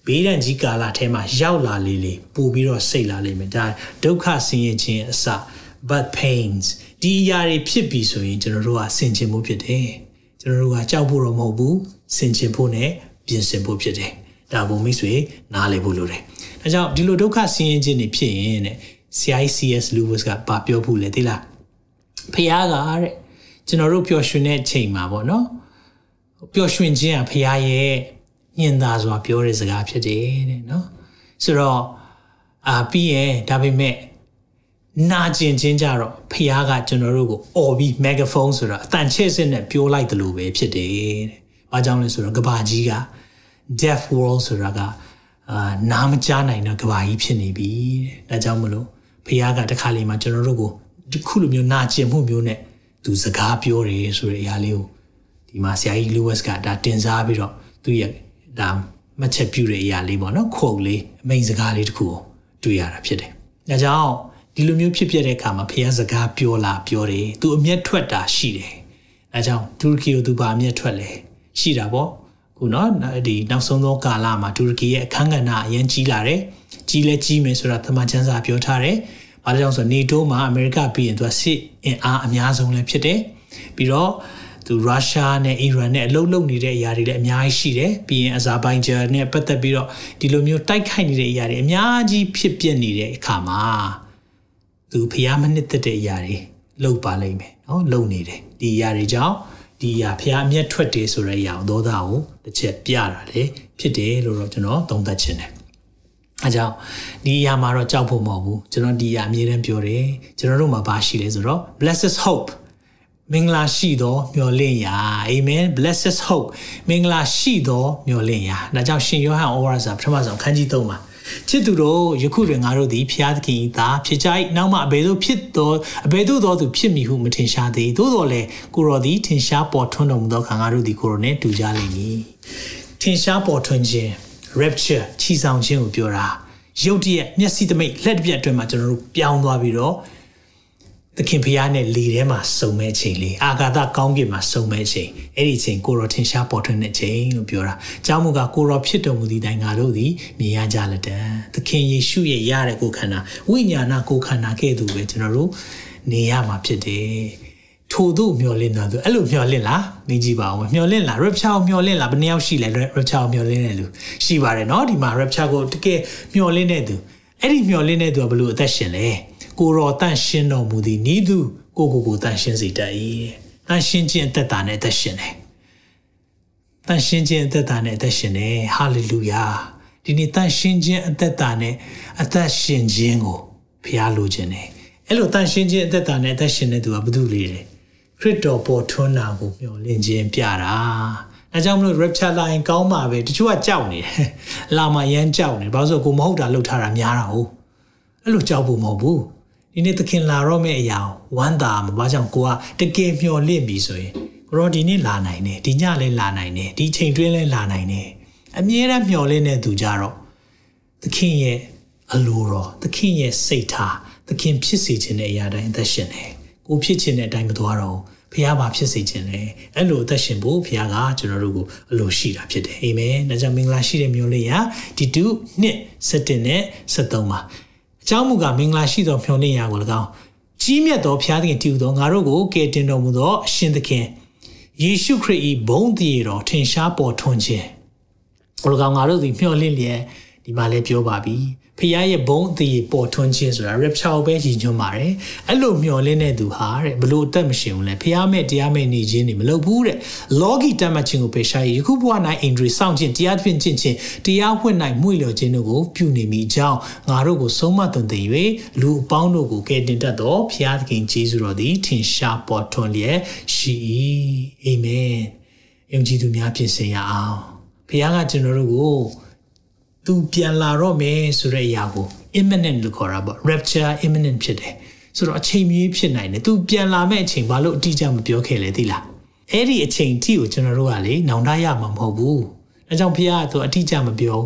ဘေးဒဏ်ကြီးကာလထဲမှာရောက်လာလေလေပို့ပြီးတော့စိတ်လာလိမ့်မယ်ဒါဒုက္ခဆင်းရဲခြင်းအစ but pains ဒီအရာတွေဖြစ်ပြီဆိုရင်ကျွန်တော်တို့ကဆင်ခြင်မှုဖြစ်တယ်ကျွန်တော်တို့ကကြောက်ဖို့တော့မဟုတ်ဘူးဆင်ခြင်ဖို့နဲ့ပြင်ဆင်ဖို့ဖြစ်တယ်ဒါဘုံမိတ်ဆွေနားလည်ဖို့လိုတယ်ဒါကြောင့်ဒီလိုဒုက္ခဆင်းရဲခြင်းတွေဖြစ်ရင်တဲ့ CICS Lewis ကပါပြောဖို့လေသိလားဖះကတဲ့ကျွန်တော်တို့ပျော်ရွှင်တဲ့ချိန်မှာပေါ့နော်ပျော်ရွှင်ခြင်းကဖះရဲ့ညင်သာစွာပြောတဲ့စကားဖြစ်တယ်တဲ့နော်ဆိုတော့အာပြီးရင်ဒါပေမဲ့နာကျင်ခြင်းကြတော့ဖះကကျွန်တော်တို့ကိုអော်ပြီး megaphone ဆိုတော့အတန်ချဲ့စစ်နဲ့ပြောလိုက်တယ်လို့ပဲဖြစ်တယ်တဲ့။ဘာကြောင့်လဲဆိုတော့ကဘာကြီးက deaf world ဆိုတာကအာနားမကြားနိုင်တဲ့ကဘာကြီးဖြစ်နေပြီတဲ့။ဒါကြောင့်မလို့ ဖះကတခါလေမှကျွန်တော်တို့ကိုဒီခုလိုမျိုးနာကျင်မှုမျိုးနဲ့သူစကားပြောတယ်ဆိုတဲ့အရာလေးကိုဒီမှာဆရာကြီး Lewis ကဒါတင်စားပြီးတော့သူရဲ့ဒါမှတ်ချက်ပြုတဲ့အရာလေးပေါ့နော်ခုတ်လေးအမိန်စကားလေးတစ်ခုကိုတွေ့ရတာဖြစ်တယ်။ဒါကြောင့်ဒီလိုမျိုးဖြစ်ပြတဲ့အခါမှာဖះစကားပြောလာပြောတယ်သူအမျက်ထွက်တာရှိတယ်အဲကြောင့်တူရကီကိုသူပါအမျက်ထွက်လဲရှိတာပေါ့ခုနော်ဒီနောက်ဆုံးသောကာလမှာတူရကီရဲ့အခန်းကဏ္ဍအရင်ကြီးလာတယ် ကြီးလဲကြီးမယ်ဆိုတာသမန်ချန်းစာပြောထားတယ်ဘာကြောင့်ဆိုနေတိုးမှာအမေရိကပြီးရင်သူကစစ်အင်အားအများဆုံးလည်းဖြစ်တယ်ပြီးတော့သူရုရှားနဲ့အီရန်နဲ့အလုပ်လုပ်နေတဲ့အရာတွေလည်းအများကြီးရှိတယ်ပြီးရင်အဇာဘိုင်ဂျန်နဲ့ပတ်သက်ပြီးတော့ဒီလိုမျိုးတိုက်ခိုက်နေတဲ့အရာတွေအများကြီးဖြစ်ပျက်နေတဲ့အခါမှာသူဖျားမနှစ်သက်တဲ့အရာတွေလှုပ်ပါလိမ့်မယ်နော်လှုပ်နေတယ်ဒီအရာတွေကြောင့်ဒီအရာဖျားအမျက်ထွက်တယ်ဆိုတဲ့အရာကိုသောတာကိုတစ်ချက်ပြတာလေဖြစ်တယ်လို့တော့ကျွန်တော်သုံးသပ်ချင်တယ် အဲကြောင့်ဒီအရာမှာတော့ကြောက်ဖို့မဟုတ်ဘူးကျွန်တော်ဒီအရာအမြဲတမ်းပြောတယ်ကျွန်တော်တို့မှာဘာရှိလဲဆိုတော့ blessed hope မင်္ဂလာရှိသောမျှော်လင့်ရာ amen blessed hope မင်္ဂလာရှိသောမျှော်လင့်ရာဒါကြောင့်ရှင်ယောဟန်ဩဝါဒစာပထမဆုံးခန်းကြီး3မှာချစ်သူတို့ယခုတွင်ငါတို့သည်ဖျားသခင်သာဖြစ်ကြ၏နောက်မှအဘယ်သို့ဖြစ်သောအဘယ်သို့သောသူဖြစ်မည်ဟုမထင်ရှားသေးသို့တော်လည်းကိုရောသည်ထင်ရှားပေါ်ထွန်းတော်မူသောခါငါတို့သည်ကိုရောနှင့်တူကြလိမ့်မည်ထင်ရှားပေါ်ထွန်းခြင်း rapture ချီဆောင်ခြင်းကိုပြောတာရုတ်တရက်မျက်စိသမိတ်လက်တစ်ပြက်အတွင်းမှာကျွန်တော်တို့ပြောင်းသွားပြီးတော့သခင်ဖျားနဲ့လေထဲမှာစုံမဲ့ချိန်လေးအာဂါသကောင်းကင်မှာစုံမဲ့ချိန်အဲ့ဒီချိန်ကိုရောထင်ရှားပေါ်ထွန်းတဲ့ချိန်လို့ပြောတာ။ကျောင်းမူကကိုရောဖြစ်တော်မူသည့်တိုင်ငါတို့သည်မြင်ရကြလက်တံ။သခင်ယေရှုရဲ့ရတဲ့ကိုယ်ခန္ဓာဝိညာဏကိုယ်ခန္ဓာကဲ့သို့ပဲကျွန်တော်တို့နေရမှာဖြစ်တယ်။ ထို့သို့မျောလင့်တာဆိုအဲ့လိုမျောလင့်လားမင်းကြည့်ပါဦးမျောလင့်လား rapture မျောလင့်လားဘယ်နှယောက်ရှိလဲ rapture မျောလင့်တဲ့လူရှိပါတယ်เนาะဒီမှာ rapture ကိုတကယ်မျောလင့်တဲ့သူအဲ့ဒီမျောလင့်တဲ့သူကဘယ်လိုအသက်ရှင်လဲ။ကိုရောတန့်ရှင်းတော်မူသည်ဤသူကိုကိုကိုတန့်ရှင်းစေတတ်၏တန့်ရှင်းခြင်းအသက်တာနဲ့အသက်ရှင်တယ်တန့်ရှင်းခြင်းအသက်တာနဲ့အသက်ရှင်တယ်ဟာလေလုယာဒီနေ့တန့်ရှင်းခြင်းအသက်တာနဲ့အသက်ရှင်ခြင်းကိုဖျားလိုခြင်းတယ်အဲ့လိုတန့်ရှင်းခြင်းအသက်တာနဲ့အသက်ရှင်တဲ့သူကဘု து လေးတယ် ခရစ်တော်ပေါ်ထွန်းတာကိုမျှော်လင့်ခြင်းပြတာအဲကြောင့်မလို့ rapture line ကောင်းပါပဲတချို့ကကြောက်နေတယ်လာမရမ်းကြောက်နေဘာလို့ဆိုကိုမဟုတ်တာလှုပ်ထားတာများတာဟုတ်အဲ့လိုကြောက်ဖို့မဟုတ်ဘူးဒီနေ့သခင်လာတော့မယ့်အရာဝမ်းသာမှာဘာကြောင့်ကိုကတကယ်မျှော်လင့်ပြီဆိုရင်ကိုရောဒီနေ့လာနိုင်တယ်ဒီညလည်းလာနိုင်တယ်ဒီချိန်တွင်းလည်းလာနိုင်တယ်အမြဲတမ်းမျှော်လင့်တဲ့သူကြတော့သခင်ရဲ့အလိုတော်သခင်ရဲ့စိတ်ထားသခင်ဖြစ်စေခြင်းတဲ့အရာတိုင်းအသက်ရှင်တယ် ကိုဖြစ်ခြင်းတဲ့အတိုင်းမသွားတော့ဖခင်ဘာဖြစ်စေခြင်းလဲအဲ့လိုအသက်ရှင်ဖို့ဖခင်ကကျွန်တော်တို့ကိုအလိုရှိတာဖြစ်တယ်အာမင်ဒါကြောင့်မင်္ဂလာရှိတဲ့မျိုးလေးရာဒီ2နှစ်7နဲ့73ပါအကြောင်းမူကားမင်္ဂလာရှိသောဖြောင်းနေရာကို၎င်းကြီးမြတ်သောဘုရားသခင်တည်ဟူသောငါတို့ကိုကယ်တင်တော်မူသောအရှင်သခင်ယေရှုခရစ်၏ဘုန်းတည်တော်ထင်ရှားပေါ်ထွန်းခြင်းဘုရားငါတို့သည်မျှော်လင့်လျက်ဒီမှာလည်းပြောပါပြီ ဖခင်ရဲ့ဘုန်းအသေးပေါ်ထွန်းခြင်းဆိုတာ rapture ပဲရည်ညွှန်းပါတယ်အဲ့လိုမျှော်လင့်တဲ့သူဟာတဲ့ဘလို့အသက်မရှင်ဘူးလဲဖခင်မဲ့တရားမဲ့နေခြင်းတွေမလုပ်ဘူးတဲ့လောကီတတ်မှတ်ခြင်းကိုပယ်ရှားရယခုဘဝ၌အင်ဒရီစောင့်ခြင်းတရားဖြင့်ကျင့်ခြင်းတရားဖွင့်၌မှုလျော်ခြင်းတို့ကိုပြုနေမိကြောင်းငါတို့ကိုဆုံးမသွန်သင်၍လူအပေါင်းတို့ကိုကယ်တင်တတ်သောဖခင်သခင်ယေရှုတော်သည်ထင်ရှားပေါ်ထွန်းလျက်ရှိ၏အာမင်ယုံကြည်သူများဖြစ်စေရအောင်ဖခင်ကကျွန်တော်တို့ကို သူပြန်လာတော့မယ်ဆိုတဲ့အရာကို imminent လို့ခေါ်တာပေါ့ rapture imminent ဖြစ်တယ်ဆိုတော့အချိန်မြေးဖြစ်နိုင်တယ်သူပြန်လာမဲ့အချိန်ဘာလို့အတိအကျမပြောခဲ့လဲသိလားအဲ့ဒီအချိန်ထိကိုကျွန်တော်တို့ကလေနောင်တရမှာမဟုတ်ဘူးအဲကြောင့်ဖခင်ကသူအတိအကျမပြော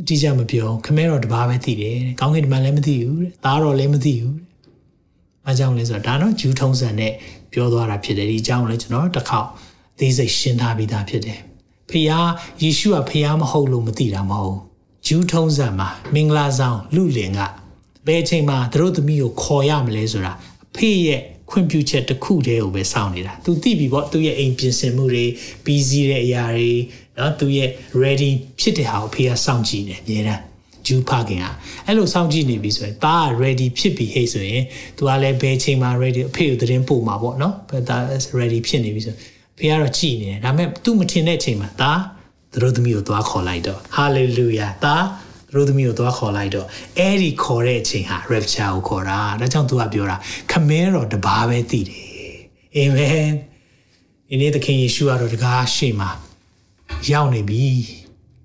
အတိအကျမပြောခမဲတော်တပါးပဲသိတယ်ကောင်းကင်တမန်လည်းမသိဘူးတဲ့သားတော်လည်းမသိဘူးတဲ့အဲကြောင့်လဲဆိုတော့ဒါတော့ဂျူးထုံးစံနဲ့ပြောသွားတာဖြစ်တယ်ဒီအကြောင်းလည်းကျွန်တော်တစ်ခေါက်သေးစိတ်ရှင်းထားပြီးသားဖြစ်တယ် ဖះယေရှုကဖះမဟုတ်လို့မသိတာမဟုတ်ဂျူးထုံးစံမှာမင်္ဂလာဆောင်လူလင်ကဘယ်အချိန်မှာသူတို့သမီးကိုခေါ်ရမလဲဆိုတာအဖေရဲ့ခွင့်ပြုချက်တစ်ခုတည်းကိုပဲစောင့်နေတာ तू သိပြီပေါ့သူ့ရဲ့အိမ်ပြင်ဆင်မှုတွေပြီးစီးတဲ့အရာတွေနော်သူ့ရဲ့ ready ဖြစ်တဲ့ဟာကိုဖေကစောင့်ကြည့်နေအများတန်းဂျူးဖခင်ကအဲ့လိုစောင့်ကြည့်နေပြီဆိုရင်ဒါက ready ဖြစ်ပြီဟဲ့ဆိုရင် तू ကလည်းဘယ်ချိန်မှာ ready အဖေကိုသတင်းပို့မှာပေါ့နော်ဒါ ready ဖြစ်နေပြီဆိုရင် ဖေကတော့ကြည်နေတယ်ဒါပေမဲ့ तू မထင်တဲ့အချိန်မှာဒါသူတို့သမီးကိုသွားခေါ်လိုက်တော့ hallelujah ဒါသူတို့သမီးကိုသွားခေါ်လိုက်တော့အဲ့ဒီခေါ်တဲ့အချိန်ဟာ rapture ကိုခေါ်တာဒါကြောင့် तू ကပြောတာခမဲတော်တပါးပဲသိတယ်အာမင်ဒီနေ့သခင်ယေရှုကတော့တကားရှေ့မှာရောက်နေပြီ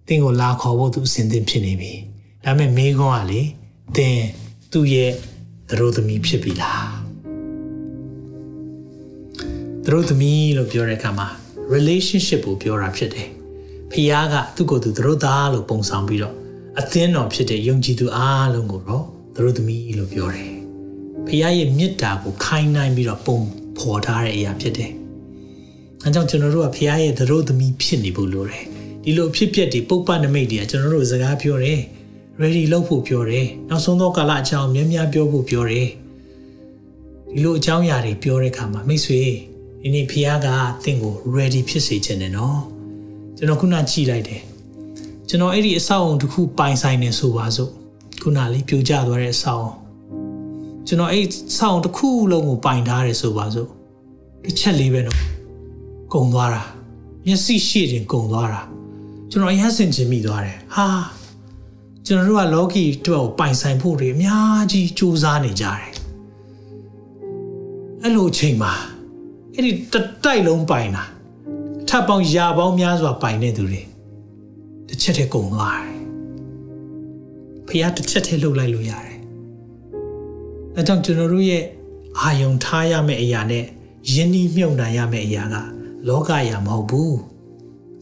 သင်ကိုလာခေါ်ဖို့သူအစဉ်သင့်ဖြစ်နေပြီဒါပေမဲ့မိခွန်းကလေသင်သူ့ရဲ့သူတို့သမီးဖြစ်ပြီလား သူတို့သမီးလို့ပြောတဲ့အခါမှာ relationship ကိုပြောတာဖြစ်တယ်ဖခင်ကသူ့ကိုယ်သူသူတို့သားလို့ပုံဆောင်ပြီးတော့အသင်းတော်ဖြစ်တဲ့ယုံကြည်သူအားလုံးကိုတော့သူတို့သမီးလို့ပြောတယ်ဖခင်ရဲ့မေတ္တာကိုခိုင်းနိုင်ပြီးတော့ပုံဖော်ထားတဲ့အရာဖြစ်တယ်အဲကြောင့်ကျွန်တော်တို့ကဖခင်ရဲ့သူတို့သမီးဖြစ်နေဖို့လိုတယ်ဒီလိုဖြစ်ပျက်တွေပုပ္ပနမိတ်တွေကကျွန်တော်တို့စကားပြောတယ် ready လုပ်ဖို့ပြောတယ်နောက်ဆုံးသောကာလအကြောင်းများများပြောဖို့ပြောတယ်ဒီလိုအကြောင်းအရာတွေပြောတဲ့အခါမှာမိတ်ဆွေ ဒီနေ့ဖခင်ကတင့်ကို ready ဖြစ်စေခြင်းနဲ့နော်ကျွန်တော်ခုနကြည့်လိုက်တယ်ကျွန်တော်အဲ့ဒီအဆောက်အုံတစ်ခုပိုင်ဆိုင်နေဆိုပါစို့ခုနလေးပြိုကျသွားတဲ့အဆောက်အုံကျွန်တော်အဲ့ဆောက်အုံတစ်ခုလုံးကိုပိုင်ထားတယ်ဆိုပါစို့တစ်ချက်လေးပဲနော်ကုံသွားတာမျက်စိရှေ့တင်ကုံသွားတာကျွန်တော်အရဆင်ချင်မိသွားတယ်ဟာကျွန်တော်တို့ကလောကီအတွက်ကိုပိုင်ဆိုင်ဖို့တွေအများကြီးစူးစမ်းနေကြတယ်အဲ့လိုအချိန်မှာ အဲ့ဒီတတိုက်လုံးပိုင်တာထပ်ပေါင်းရာပေါင်းများစွာပိုင်တဲ့သူတွေတစ်ချက်တည်းကုန်သွားတယ်ဖះတစ်ချက်တည်းလှုပ်လိုက်လို့ရတယ်အဲကြောင့်ကျွန်တော်တို့ရဲ့အာယုံထားရမယ့်အရာနဲ့ယဉ်ဤမြုံနိုင်ရမယ့်အရာက လောကအရာမဟုတ်ဘူး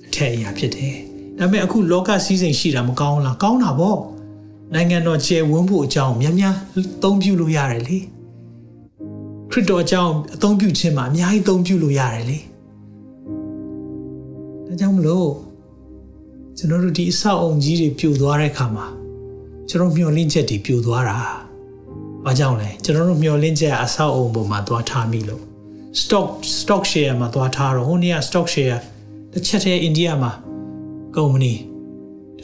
အထက်အရာဖြစ်တယ်ဒါပေမဲ့အခုလောကစည်းစိမ်ရှိတာမကောင်းလားကောင်းတာပေါ့နိုင်ငံတော်ကျယ်ဝန်းဖို့အကြောင်းများများသုံးပြုလို့ရတယ်လေ ရစ်တော်အကြောင်းအသုံးပြုခြင်းမှာအများကြီးအသုံးပြုလို့ရတယ်လေဒါကြောင့်မလို့ကျွန်တော်တို့ဒီအဆောက်အုံကြီးတွေပြိုသွားတဲ့အခါမှာကျွန်တော်မျှော်လင့်ချက်တွေပြိုသွားတာ။ဘာကြောင့်လဲကျွန်တော်တို့မျှော်လင့်ချက်အဆောက်အုံပေါ်မှာသွားထားမိလို့ stock stock share မှာသွားထားတော့ဟိုနေ့က stock share တစ်ချက်တည်းအိန္ဒိယမှာကုမ္ပဏီ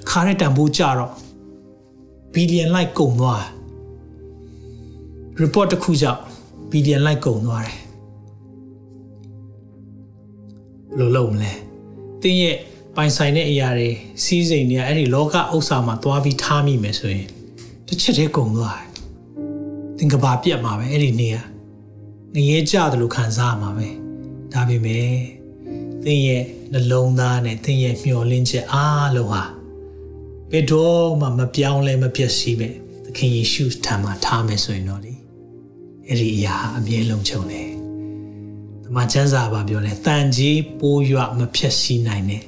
ခါတဲ့တန်ဖိုးကြတော့ billion like ကုန်သွား report တစ်ခုကြောင့် billion like ကုန်သွားတယ်ဘယ်လိုလုပ်မလဲတင်းရဲ့ပိုင်ဆိုင်တဲ့အရာတွေစီးစိမ်တွေကအဲ့ဒီလောကဥစ္စာမှာသွားပြီးထားမိမယ်ဆိုရင်တစ်ချက်တည်းကုန်သွားတယ်သင်္ကဘာပြတ်မှာပဲအဲ့ဒီနေရာငရဲကြတယ်လို့ခံစားရမှာပဲဒါပေမဲ့သင်ရဲ့နှလုံးသားနဲ့သင်ရဲ့မျှော်လင့်ချက်အားလုံးဟာဘယ်တော့မှမပြောင်းလဲမပြတ်စီးပဲသခင်ယေရှုထံမှာထားမယ်ဆိုရင်တော့လေ အဲ့ဒီအရာအမြဲလုံးချုံတယ်။တမန်ကျမ်းစာပါပြောလဲတန်ကြီးပိုးရွမဖြက်စီးနိုင်တဲ့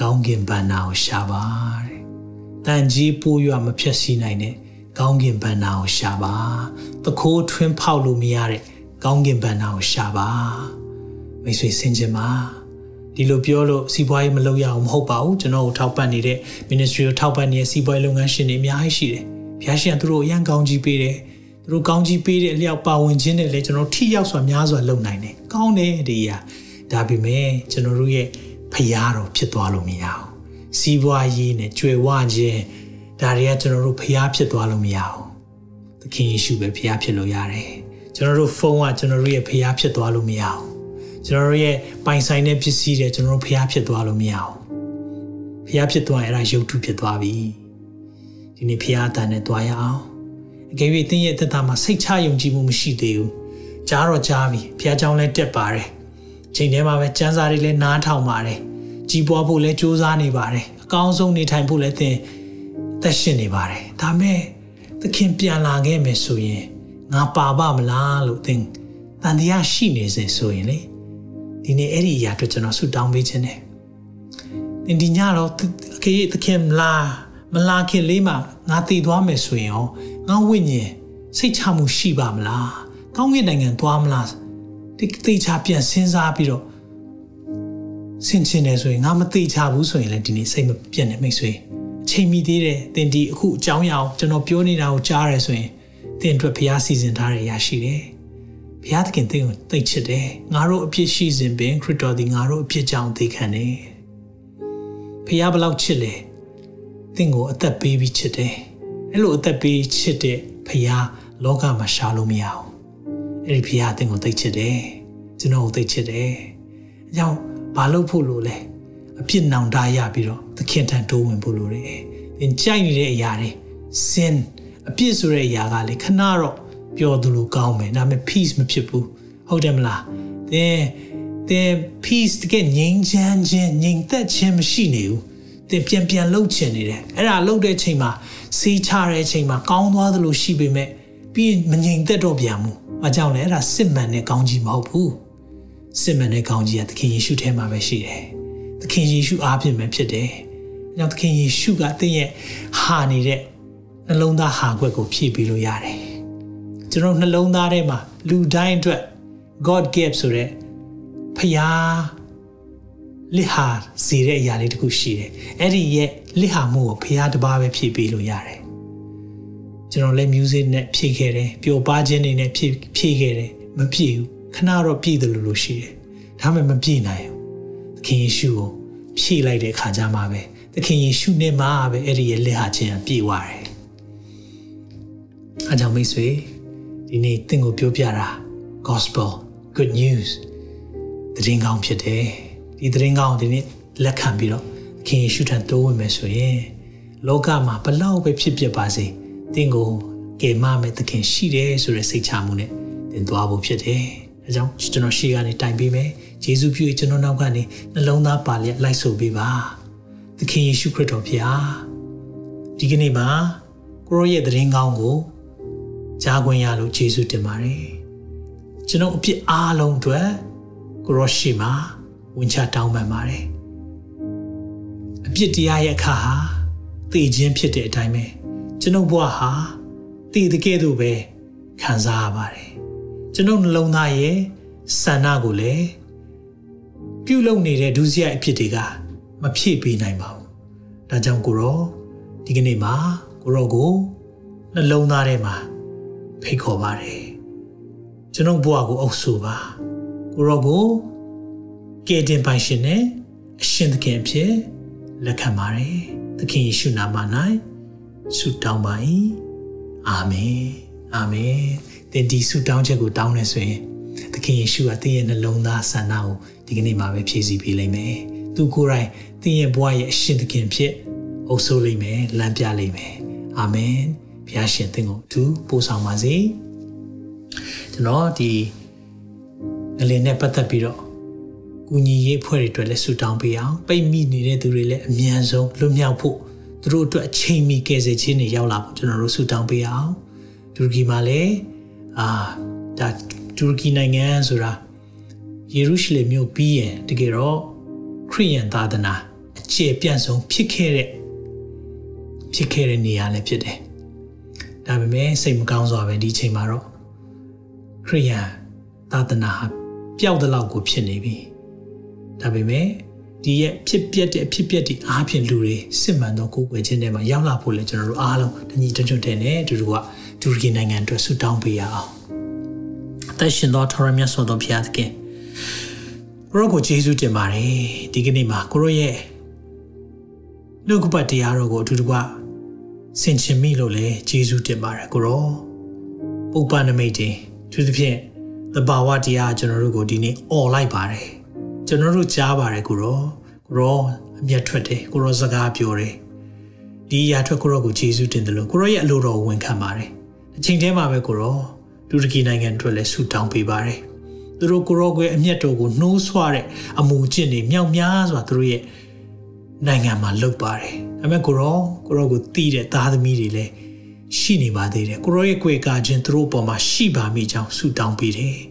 ကောင်းကင်ဘန္နာကိုရှာပါတဲ့။တန်ကြီးပိုးရွမဖြက်စီးနိုင်တဲ့ကောင်းကင်ဘန္နာကိုရှာပါ။သခိုးထွင်းဖောက်လို့မရတဲ့ကောင်းကင်ဘန္နာကိုရှာပါ။မိတ်ဆွေဆင်ခြင်ပါဒီလိုပြောလို့စီးပွားရေးမလုပ်ရအောင်မဟုတ်ပါဘူးကျွန်တော်ကိုထောက်ပံ့နေတဲ့ ministry ကိုထောက်ပံ့နေတဲ့စီးပွားရေးလုပ်ငန်းရှင်တွေအများကြီးရှိတယ်။ဘုရားရှင်ကသူတို့အရန်ကောင်းကြီးပေးတယ်။သူ တို့ကောင်းကြီးပေးတဲ့အလျောက်ပါဝင်ခြင်းနဲ့လည်းကျွန်တော်ထိရောက်စွာများစွာလုပ်နိုင်တယ်။ကောင်းတယ်ဒီအရာဒါပေမဲ့ကျွန်တော်တို့ရဲ့ဖရာတော်ဖြစ်သွားလို့မရအောင်စီးပွားရေးနဲ့ကြွယ်ဝခြင်းဒါတွေကကျွန်တော်တို့ဖရာဖြစ်သွားလို့မရအောင်သခင်ယေရှုပဲဖရာဖြစ်လို့ရတယ်ကျွန်တော်တို့ဖုန်းကကျွန်တော်တို့ရဲ့ဖရာဖြစ်သွားလို့မရအောင်ကျွန်တော်တို့ရဲ့ပိုင်ဆိုင်တဲ့ပစ္စည်းတွေကျွန်တော်တို့ဖရာဖြစ်သွားလို့မရအောင်ဖရာဖြစ်သွားရင်အဲ့ဒါရုပ်ထုဖြစ်သွားပြီဒီနေ့ဖရာအတန်နဲ့တွားရအောင် အကယ်၍သင်ရဲ့သက်တာမှာစိတ်ချယုံကြည်မှုမရှိသေးဘူးကြားတော့ကြားပြီဘုရားကျောင်းလည်းတက်ပါတယ်ချိန်ထဲမှာပဲစံစာတွေလည်းနားထောင်ပါတယ်ကြီးပွားဖို့လည်းကြိုးစားနေပါတယ်အကောင်းဆုံးနေထိုင်ဖို့လည်းသင်သက်ရှင်နေပါတယ်ဒါမဲ့သခင်ပြန်လာခဲ့မယ်ဆိုရင်ငါပါပါမလားလို့သင်တန်တရားရှိနေစေဆိုရင်လေဒီနေ့အဲ့ဒီအရာအတွက်ကျွန်တော်ဆုတောင်းပေးခြင်းနဲ့သင်ဒီညတော့အကေသခင်မလားမလားခင်လေးမှာငါတည်သွားမယ်ဆိုရင်ရော ငါဝိညာဉ်စိတ်ချမှုရှိပါမလားကောင်းကင်နိုင်ငံသွားမလားဒီတေချာပြန်စဉ်းစားပြီးတော့ဆင်ချင်တယ်ဆိုရင်ငါမတေချာဘူးဆိုရင်လည်းဒီနေ့စိတ်မပြတ်နဲ့မိတ်ဆွေအချိန်မီသေးတယ်သင်ဒီအခုအကြောင်းရအောင်ကျွန်တော်ပြောနေတာကိုကြားရဲဆိုရင်သင်အတွက်ဘုရားစီစဉ်ထားတဲ့ရရှိတယ်ဘုရားသခင်သင်ကိုသိချစ်တယ်ငါတို့အဖြစ်ရှိစဉ်ပင်ခရစ်တော်သည်ငါတို့အဖြစ်ကြောင့်သိခံတယ်ဘုရားဘလောက်ချစ်လဲသင်ကိုအသက်ပေးပြီးချစ်တယ် အဲ့လိုအသက်ပေးချစ်တဲ့ဘုရားလောကမှာရှာလို့မရအောင်အဲ့ဒီဘုရားသင်ကိုသိချစ်တယ်ကျွန်တော်ကိုသိချစ်တယ်အကြောင်းဘာလုပ်ဖို့လို့လဲအပြစ်နောင်တရပြီးတော့သခင်ထံတိုးဝင်ဖို့လို့တယ်သင်ကြိုက်နေတဲ့အရာတွေ sin အပြစ်ဆိုတဲ့အရာကလေခဏတော့ပျော်သူလိုကောင်းမယ်ဒါပေမဲ့ peace မဖြစ်ဘူးဟုတ်တယ်မလားသင်သင် peace တကယ်ငြိမ်းချမ်းခြင်းငြိမ်သက်ခြင်းမရှိနေဘူးသင်ပြန်ပြန်လှုပ်ချင်နေတယ်အဲ့ဒါလှုပ်တဲ့ချိန်မှာ စေးချတဲ့ချိန်မှာကောင်းသွားသလိုရှိပေမဲ့ပြီးရင်မငြိမ်သက်တော့ပြန်ဘူး။ဘာကြောင့်လဲအဲ့ဒါစစ်မှန်တဲ့ကောင်းကြီးမဟုတ်ဘူး။စစ်မှန်တဲ့ကောင်းကြီးကသခင်ယေရှုထဲမှာပဲရှိတယ်။သခင်ယေရှုအားဖြင့်ပဲဖြစ်တယ်။အဲကြောင့်သခင်ယေရှုကသင်ရဲ့ဟာနေတဲ့နှလုံးသားဟာခွက်ကိုဖြည့်ပေးလို့ရတယ်။ကျွန်တော်နှလုံးသားထဲမှာလူတိုင်းအတွက် God gift ဆိုတဲ့ဖျားလစ်ဟာစီတဲ့အရာလေးတခုရှိတယ်။အဲ့ဒီရဲ့ လစ်ဟာမှုကိုဖျားတစ်ပါးပဲဖြည့်ပေးလို့ရတယ်။ကျွန်တော်လည်း music နဲ့ဖြည့်ခဲ့တယ်။ပျော်ပါခြင်းတွေနဲ့ဖြည့်ဖြည့်ခဲ့တယ်။မဖြည့်ဘူး။ခဏတော့ပြည့်တယ်လို့လို့ရှိတယ်။ဒါမှမပြည့်နိုင်ဘူး။သခင်ယေရှုကိုဖြည့်လိုက်တဲ့အခါကျမှပဲသခင်ယေရှုနဲ့မှပဲအဲ့ဒီရဲ့လစ်ဟာခြင်းပြည့်သွားတယ်။အားကြောင့်မိတ်ဆွေဒီနေ့သင်ကိုပြောပြတာ gospel good news သတင်းကောင်းဖြစ်တယ်ဒီသတင်းကောင်းဒီနေ့လက်ခံပြီးတော့ ခင်ယေရှုထံတိုးဝင်မယ်ဆိုရင်လောကမှာဘလောက်ပဲဖြစ်ဖြစ်ပါစေသင်ကိုကယ်မမဲ့သခင်ရှိတယ်ဆိုတဲ့စိတ်ချမှုနဲ့သင်သွားဖို့ဖြစ်တယ်အဲကြောင့်ကျွန်တော်ရှေ့ကနေတိုင်ပေးမယ်ယေရှုပြုကျွန်တော်နောက်ကနေနှလုံးသားပါလျက်လိုက်ဆိုပေးပါသခင်ယေရှုခရစ်တော်ဖျားဒီကနေ့မှာကိုရောရဲ့သတင်းကောင်းကိုကြားခွင့်ရလို့ယေရှုတင်ပါတယ်ကျွန်တော်အပြစ်အားလုံးအတွက်ကိုရောရှိမှာဝင်ချတောင်းပန်ပါတယ်အပြ စ်တရားရဲ့အခါဟာသိခြင်းဖြစ်တဲ့အတိုင်းပဲကျွန်ုပ်ဘဝဟာသိတဲ့ကဲ့သို့ပဲခံစားရပါတယ်ကျွန်ကျွန်ုပ်နှလုံးသားရဲ့ဆန္ဒကိုလည်းပြုလုပ်နေတဲ့ဒုစရိုက်အဖြစ်တွေကမဖြည့်ပေးနိုင်ပါဘူး။ဒါကြောင့်ကိုရောဒီကနေ့မှာကိုရောကိုနှလုံးသားထဲမှာဖိတ်ခေါ်ပါတယ်။ကျွန်ုပ်ဘဝကိုအုပ်ဆိုပါ။ကိုရောကိုကယ်တင်ပိုင်ရှင်နဲ့အရှင်သခင်အဖြစ် လက်ခံပါတယ်။သခင်ယေရှုနာမ၌ဆုတောင်းပါ၏။အာမင်။အာမင်။သင်ဒီဆုတောင်းချက်ကိုတောင်းနေဆိုရင်သခင်ယေရှုကသင်ရဲ့နှလုံးသားဆန္ဒကိုဒီကနေ့မှာပဲဖြည့်ဆည်းပေးလိမ့်မယ်။သူကိုယ်တိုင်သင်ရဲ့ဘဝရဲ့အရှင်သခင်ဖြစ်အုပ်ဆိုးလိမ့်မယ်လမ်းပြလိမ့်မယ်။အာမင်။ဘုရားရှင်သင်ကိုအထူးပို့ဆောင်ပါစေ။ကျွန်တော်ဒီငလင်နဲ့ပတ်သက်ပြီးတော့ ကူညီရေးအဖွဲ့တွေအတွက်လည်းဆုတောင်းပေးအောင်ပိတ်မိနေတဲ့သူတွေလည်းအမြန်ဆုံးလွတ်မြောက်ဖို့သူတို့အတွက်အချိန်မီကယ်ဆယ်ခြင်းတွေရောက်လာဖို့ကျွန်တော်တို့ဆုတောင်းပေးအောင်တူရကီမှာလည်းအာဒါတူရကီနိုင်ငံဆိုတာယေရုရှလင်မြို့ပြီးရင်တကယ်တော့ခရိယန်သာသနာအခြေပြန့်ဆုံးဖြစ်ခဲ့တဲ့ဖြစ်ခဲ့တဲ့နေရာလည်းဖြစ်တယ်။ဒါပေမဲ့စိတ်မကောင်းစွာပဲဒီချိန်မှာတော့ခရိယန်သာသနာဟာပျောက်တဲ့လောက်ကိုဖြစ်နေပြီ။ ဒါပေမဲ့ဒီရဲ့ဖြစ်ပျက်တဲ့အဖြစ်ပျက်ဒီအားဖြင့်လူတွေစစ်မှန်သောကိုယ်ွယ်ခြင်းတွေမှာရောက်လာဖို့လည်းကျွန်တော်တို့အားလုံးတညီတညွတ်တဲ့နဲ့အတူတူကတူရကီနိုင်ငံအတွက်ဆုတောင်းပေးရအောင်။အသက်ရှင်သောထရမြတ်စွာသောဘုရားသခင်ကိုရောကိုယေရှုတင်ပါတယ်ဒီကနေ့မှာကိုရောရဲ့နှုတ်ကပတ်တရားတော်ကိုအတူတူကဆင်ခြင်မိလို့လေယေရှုတင်ပါတယ်ကိုရောပုပ္ပနမိတ်တင်သူသဖြင့်သဘာဝတရားကျွန်တော်တို့ကိုဒီနေ့អော်လိုက်ပါတယ် ကျွန်တော်တို့ကြားပါတယ်ကိုရောကိုရောအမျက်ထွက်တယ်ကိုရောစကားပြောတယ်ဒီအရာထွက်ကိုရောကိုယေရှုတင်တယ်လို့ကိုရောရဲ့အလိုတော်ဝန်ခံပါတယ်အချိန်တည်းမှာပဲကိုရောတူရကီနိုင်ငံအတွက်လည်းဆုတောင်းပေးပါတယ်သူတို့ကိုရောကွယ်အမျက်တော်ကိုနှိုးဆွတဲ့အမူအကျင့်တွေမြောက်များစွာသူတို့ရဲ့နိုင်ငံမှာလုပ်ပါတယ်။ဒါပေမဲ့ကိုရောကိုရောကိုတီးတဲ့သားသမီးတွေလည်းရှိနေပါသေးတယ်။ကိုရောရဲ့ကွယ်ကာခြင်းသူတို့အပေါ်မှာရှိပါမိကြောင်းဆုတောင်းပေးတယ်။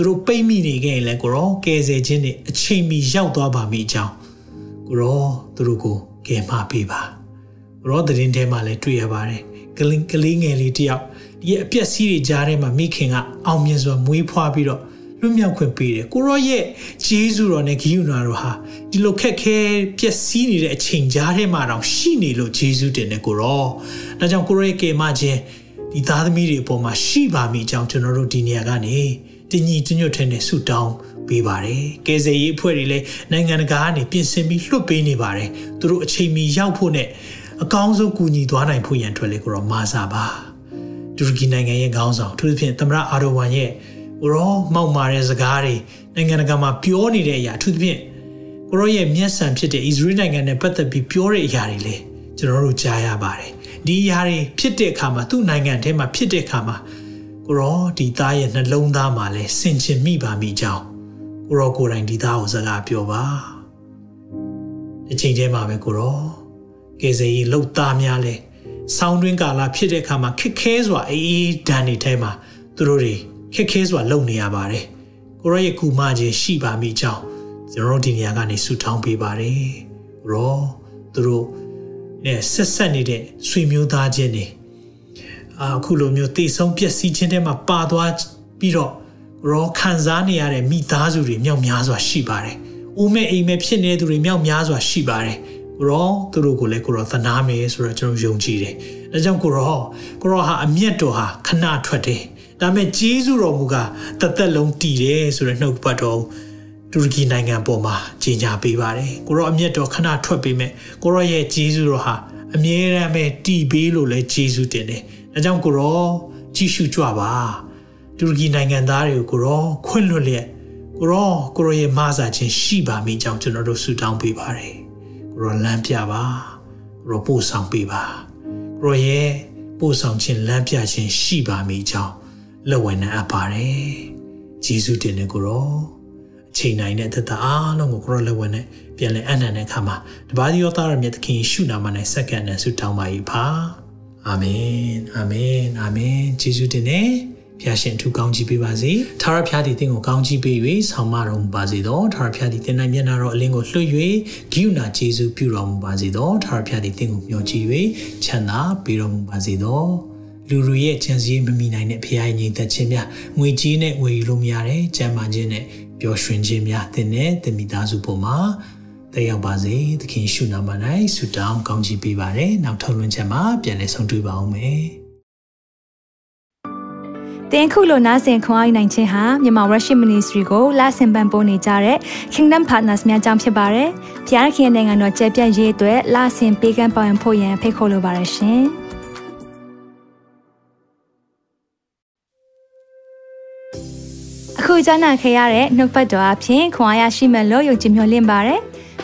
သူတို့ပိတ်မိနေခဲ့ရင်လည်းကိုရောကယ်ဆယ်ခြင်းနဲ့အချိန်မီရောက်သွားပါမိကြောင်းကိုရောသူတို့ကိုကယ်မပေးပါ။ကိုရောတရင်ထဲမှာလည်းတွေ့ရပါတယ်။ကလေးကလေးငယ်လေးတယောက်ဒီအပြက်စီးတွေကြားထဲမှာမိခင်ကအောင်မြင်စွာမွေးဖွားပြီးတော့လွတ်မြောက်ခွင့်ပေးတယ်ကိုရောရဲ့ဂျေဇုတော်နဲ့ဂိယူနာတော်ဟာဒီလိုခက်ခဲပျက်စီးနေတဲ့အချိန်ကြားထဲမှာတောင်ရှိနေလို့ဂျေဇုတင်တယ်ကိုရောဒါကြောင့်ကိုရောရဲ့ကယ်မခြင်းဒီသားသမီးတွေအပေါ်မှာရှိပါမိကြောင်းကျွန်တော်တို့ဒီနေရာကနေ တင်ညီညွတ်ထဲနဲ့ဆုတောင်းပေးပါတယ်ကယ်ဆယ်ရေးအဖွဲ့တွေလည်းနိုင်ငံတကာကနေပြင်ဆင်ပြီးလွှတ်ပေးနေပါတယ်သူတို့အချိန်မီရောက်ဖို့နဲ့အကောင်းဆုံးကူညီသွားနိုင်ဖို့ရန်အတွက်လေကိုရောမာစာပါတူရကီနိုင်ငံရဲ့ခေါင်းဆောင်သူတို့ဖြင့်သမရအာဒိုဝမ်ရဲ့ကိုရောမောက်မာတဲ့စကားတွေနိုင်ငံတကာမှာပြောနေတဲ့အရာအထူးသဖြင့်ကိုရောရဲ့မျက်စံဖြစ်တဲ့ဣသရေလနိုင်ငံနဲ့ပတ်သက်ပြီးပြောတဲ့အရာတွေလေကျွန်တော်တို့ကြားရပါတယ်ဒီအရာတွေဖြစ်တဲ့အခါမှာသူ့နိုင်ငံထဲမှာဖြစ်တဲ့အခါမှာ ကိုရောဒီသားရဲ့နှလုံးသားမှာလဲဆင်ခြင်မိပါမိကြောင်းကိုရောကိုယ်တိုင်ဒီသားကိုစကားပြောပါအချိန်တည်းမှာပဲကိုရောကယ်ဆယ်ရေးလှုပ်သားများလဲဆောင်းတွင်းကာလဖြစ်တဲ့အခါမှာခက်ခဲစွာအေးဒဏ်တွေထဲမှာသူတို့တွေခက်ခဲစွာလုပ်နေရပါတယ်ကိုရောရဲ့ကူမခြင်းရှိပါမိကြောင်းကျွန်တော်ဒီနေရာကနေဆုတောင်းပေးပါတယ်ကိုရောသူတို့နဲ့ဆက်ဆက်နေတဲ့ဆွေမျိုးသားချင်းတွေ အခုလိုမျိုးတိတ်ဆုံးပျက်စီးခြင်းတွေမှာပါသွားပြီးတော့ရောခံစားနေရတဲ့မိသားစုတွေမြောက်များစွာရှိပါတယ်။အိုးမဲ့အိမ်မဲ့ဖြစ်နေသူတွေမြောက်များစွာရှိပါတယ်။ကိုရောသူတို့ကိုလည်းကိုရောသနာမယ်ဆိုတော့ကျွန်တော်ယုံကြည်တယ်။ဒါကြောင့်ကိုရောကိုရောဟာအမျက်တော်ဟာခဏထွက်တယ်။ဒါပေမဲ့ဂျေဇုတော်မူကတသက်လုံးတည်တယ်ဆိုတဲ့နှုတ်ပတ်တော်တူရကီနိုင်ငံပေါ်မှာကြီးညာပေးပါတယ်။ကိုရောအမျက်တော်ခဏထွက်ပေးမဲ့ကိုရောရဲ့ဂျေဇုတော်ဟာအမြဲတမ်းပဲတည်ပေးလို့လဲဂျေဇုတင်တယ်။ ဒါကြောင့်ကိုရောကြည့်ရှုကြပါ။တူရကီနိုင်ငံသားတွေကိုကိုရောခွင့်လွတ်လျက်ကိုရောကိုရောရဲ့မဆာခြင်းရှိပါမိကြောင်းကျွန်တော်တို့ဆုတောင်းပေးပါတယ်။ကိုရောလမ်းပြပါ။ကိုရောပို့ဆောင်ပေးပါ။ကိုရောရဲ့ပို့ဆောင်ခြင်းလမ်းပြခြင်းရှိပါမိကြောင်းလက်ဝင်နဲ့အပ်ပါတယ်။ဂျေဇုတင်တဲ့ကိုရောအချိန်နိုင်တဲ့သက်တာအားလုံးကိုကိုရောလက်ဝင်နဲ့ပြန်လဲအနံ့တဲ့ခါမှာတပါးသောသားရမြတ်သခင်ရှုနာမ၌စက္ကန့်နဲ့ဆုတောင်းပါ၏ပါ။ အာမင်အာမင်အာမင်ဂျေဇုတင်တဲ့ဖျာရှင်ထူကောင်းကြီးပေးပါစေ။ထာဝရဖျားသည်တင်ကိုကောင်းကြီးပေး၍ဆောင်မတော်မူပါစေသော။ထာဝရဖျားသည်တင်နိုင်မျက်နာတော်အလင်းကိုလွှတ်၍ဂိယူနာဂျေဇုပြုတော်မူပါစေသော။ထာဝရဖျားသည်တင်ကိုမျှော်ကြည့်၍ချမ်းသာပေးတော်မူပါစေသော။လူလူရဲ့ချမ်းစည်းမမိနိုင်တဲ့ဖရားညီသက်ခြင်းများငွေကြီးနဲ့ဝယ်ယူလို့မရတဲ့ကျမ်းမာခြင်းနဲ့ပျော်ရွှင်ခြင်းများသင်နဲ့သင်မိသားစုပေါ်မှာ တက်ရောက်ပါစေသခင်ရှုနာမ၌ဆုတောင်းကောင်းချီးပေးပါရယ်နောက်ထုတ်လွှင့်ချက်မှာပြန်လည်ဆုံတွေ့ပါအောင်မယ်တင်ခုလိုနာဆင်ခွန်အားနိုင်ခြင်းဟာမြန်မာ Worship Ministry ကိုလာဆင်ပန်ပိုးနေကြတဲ့ Kingdom Partners များအကြောင်းဖြစ်ပါတယ်။ဖျားခင်နိုင်ငံတော်ကျယ်ပြန့်ရေးအတွက်လာဆင်ပေးကမ်းပောင်းဖို့ရန်ဖိတ်ခေါ်လိုပါတယ်ရှင်။အခုကြားနာခဲ့ရတဲ့နှုတ်ပတ်တော်အဖြစ်ခွန်အားရရှိမဲ့လို့ယုံကြည်မျှော်လင့်ပါတယ်။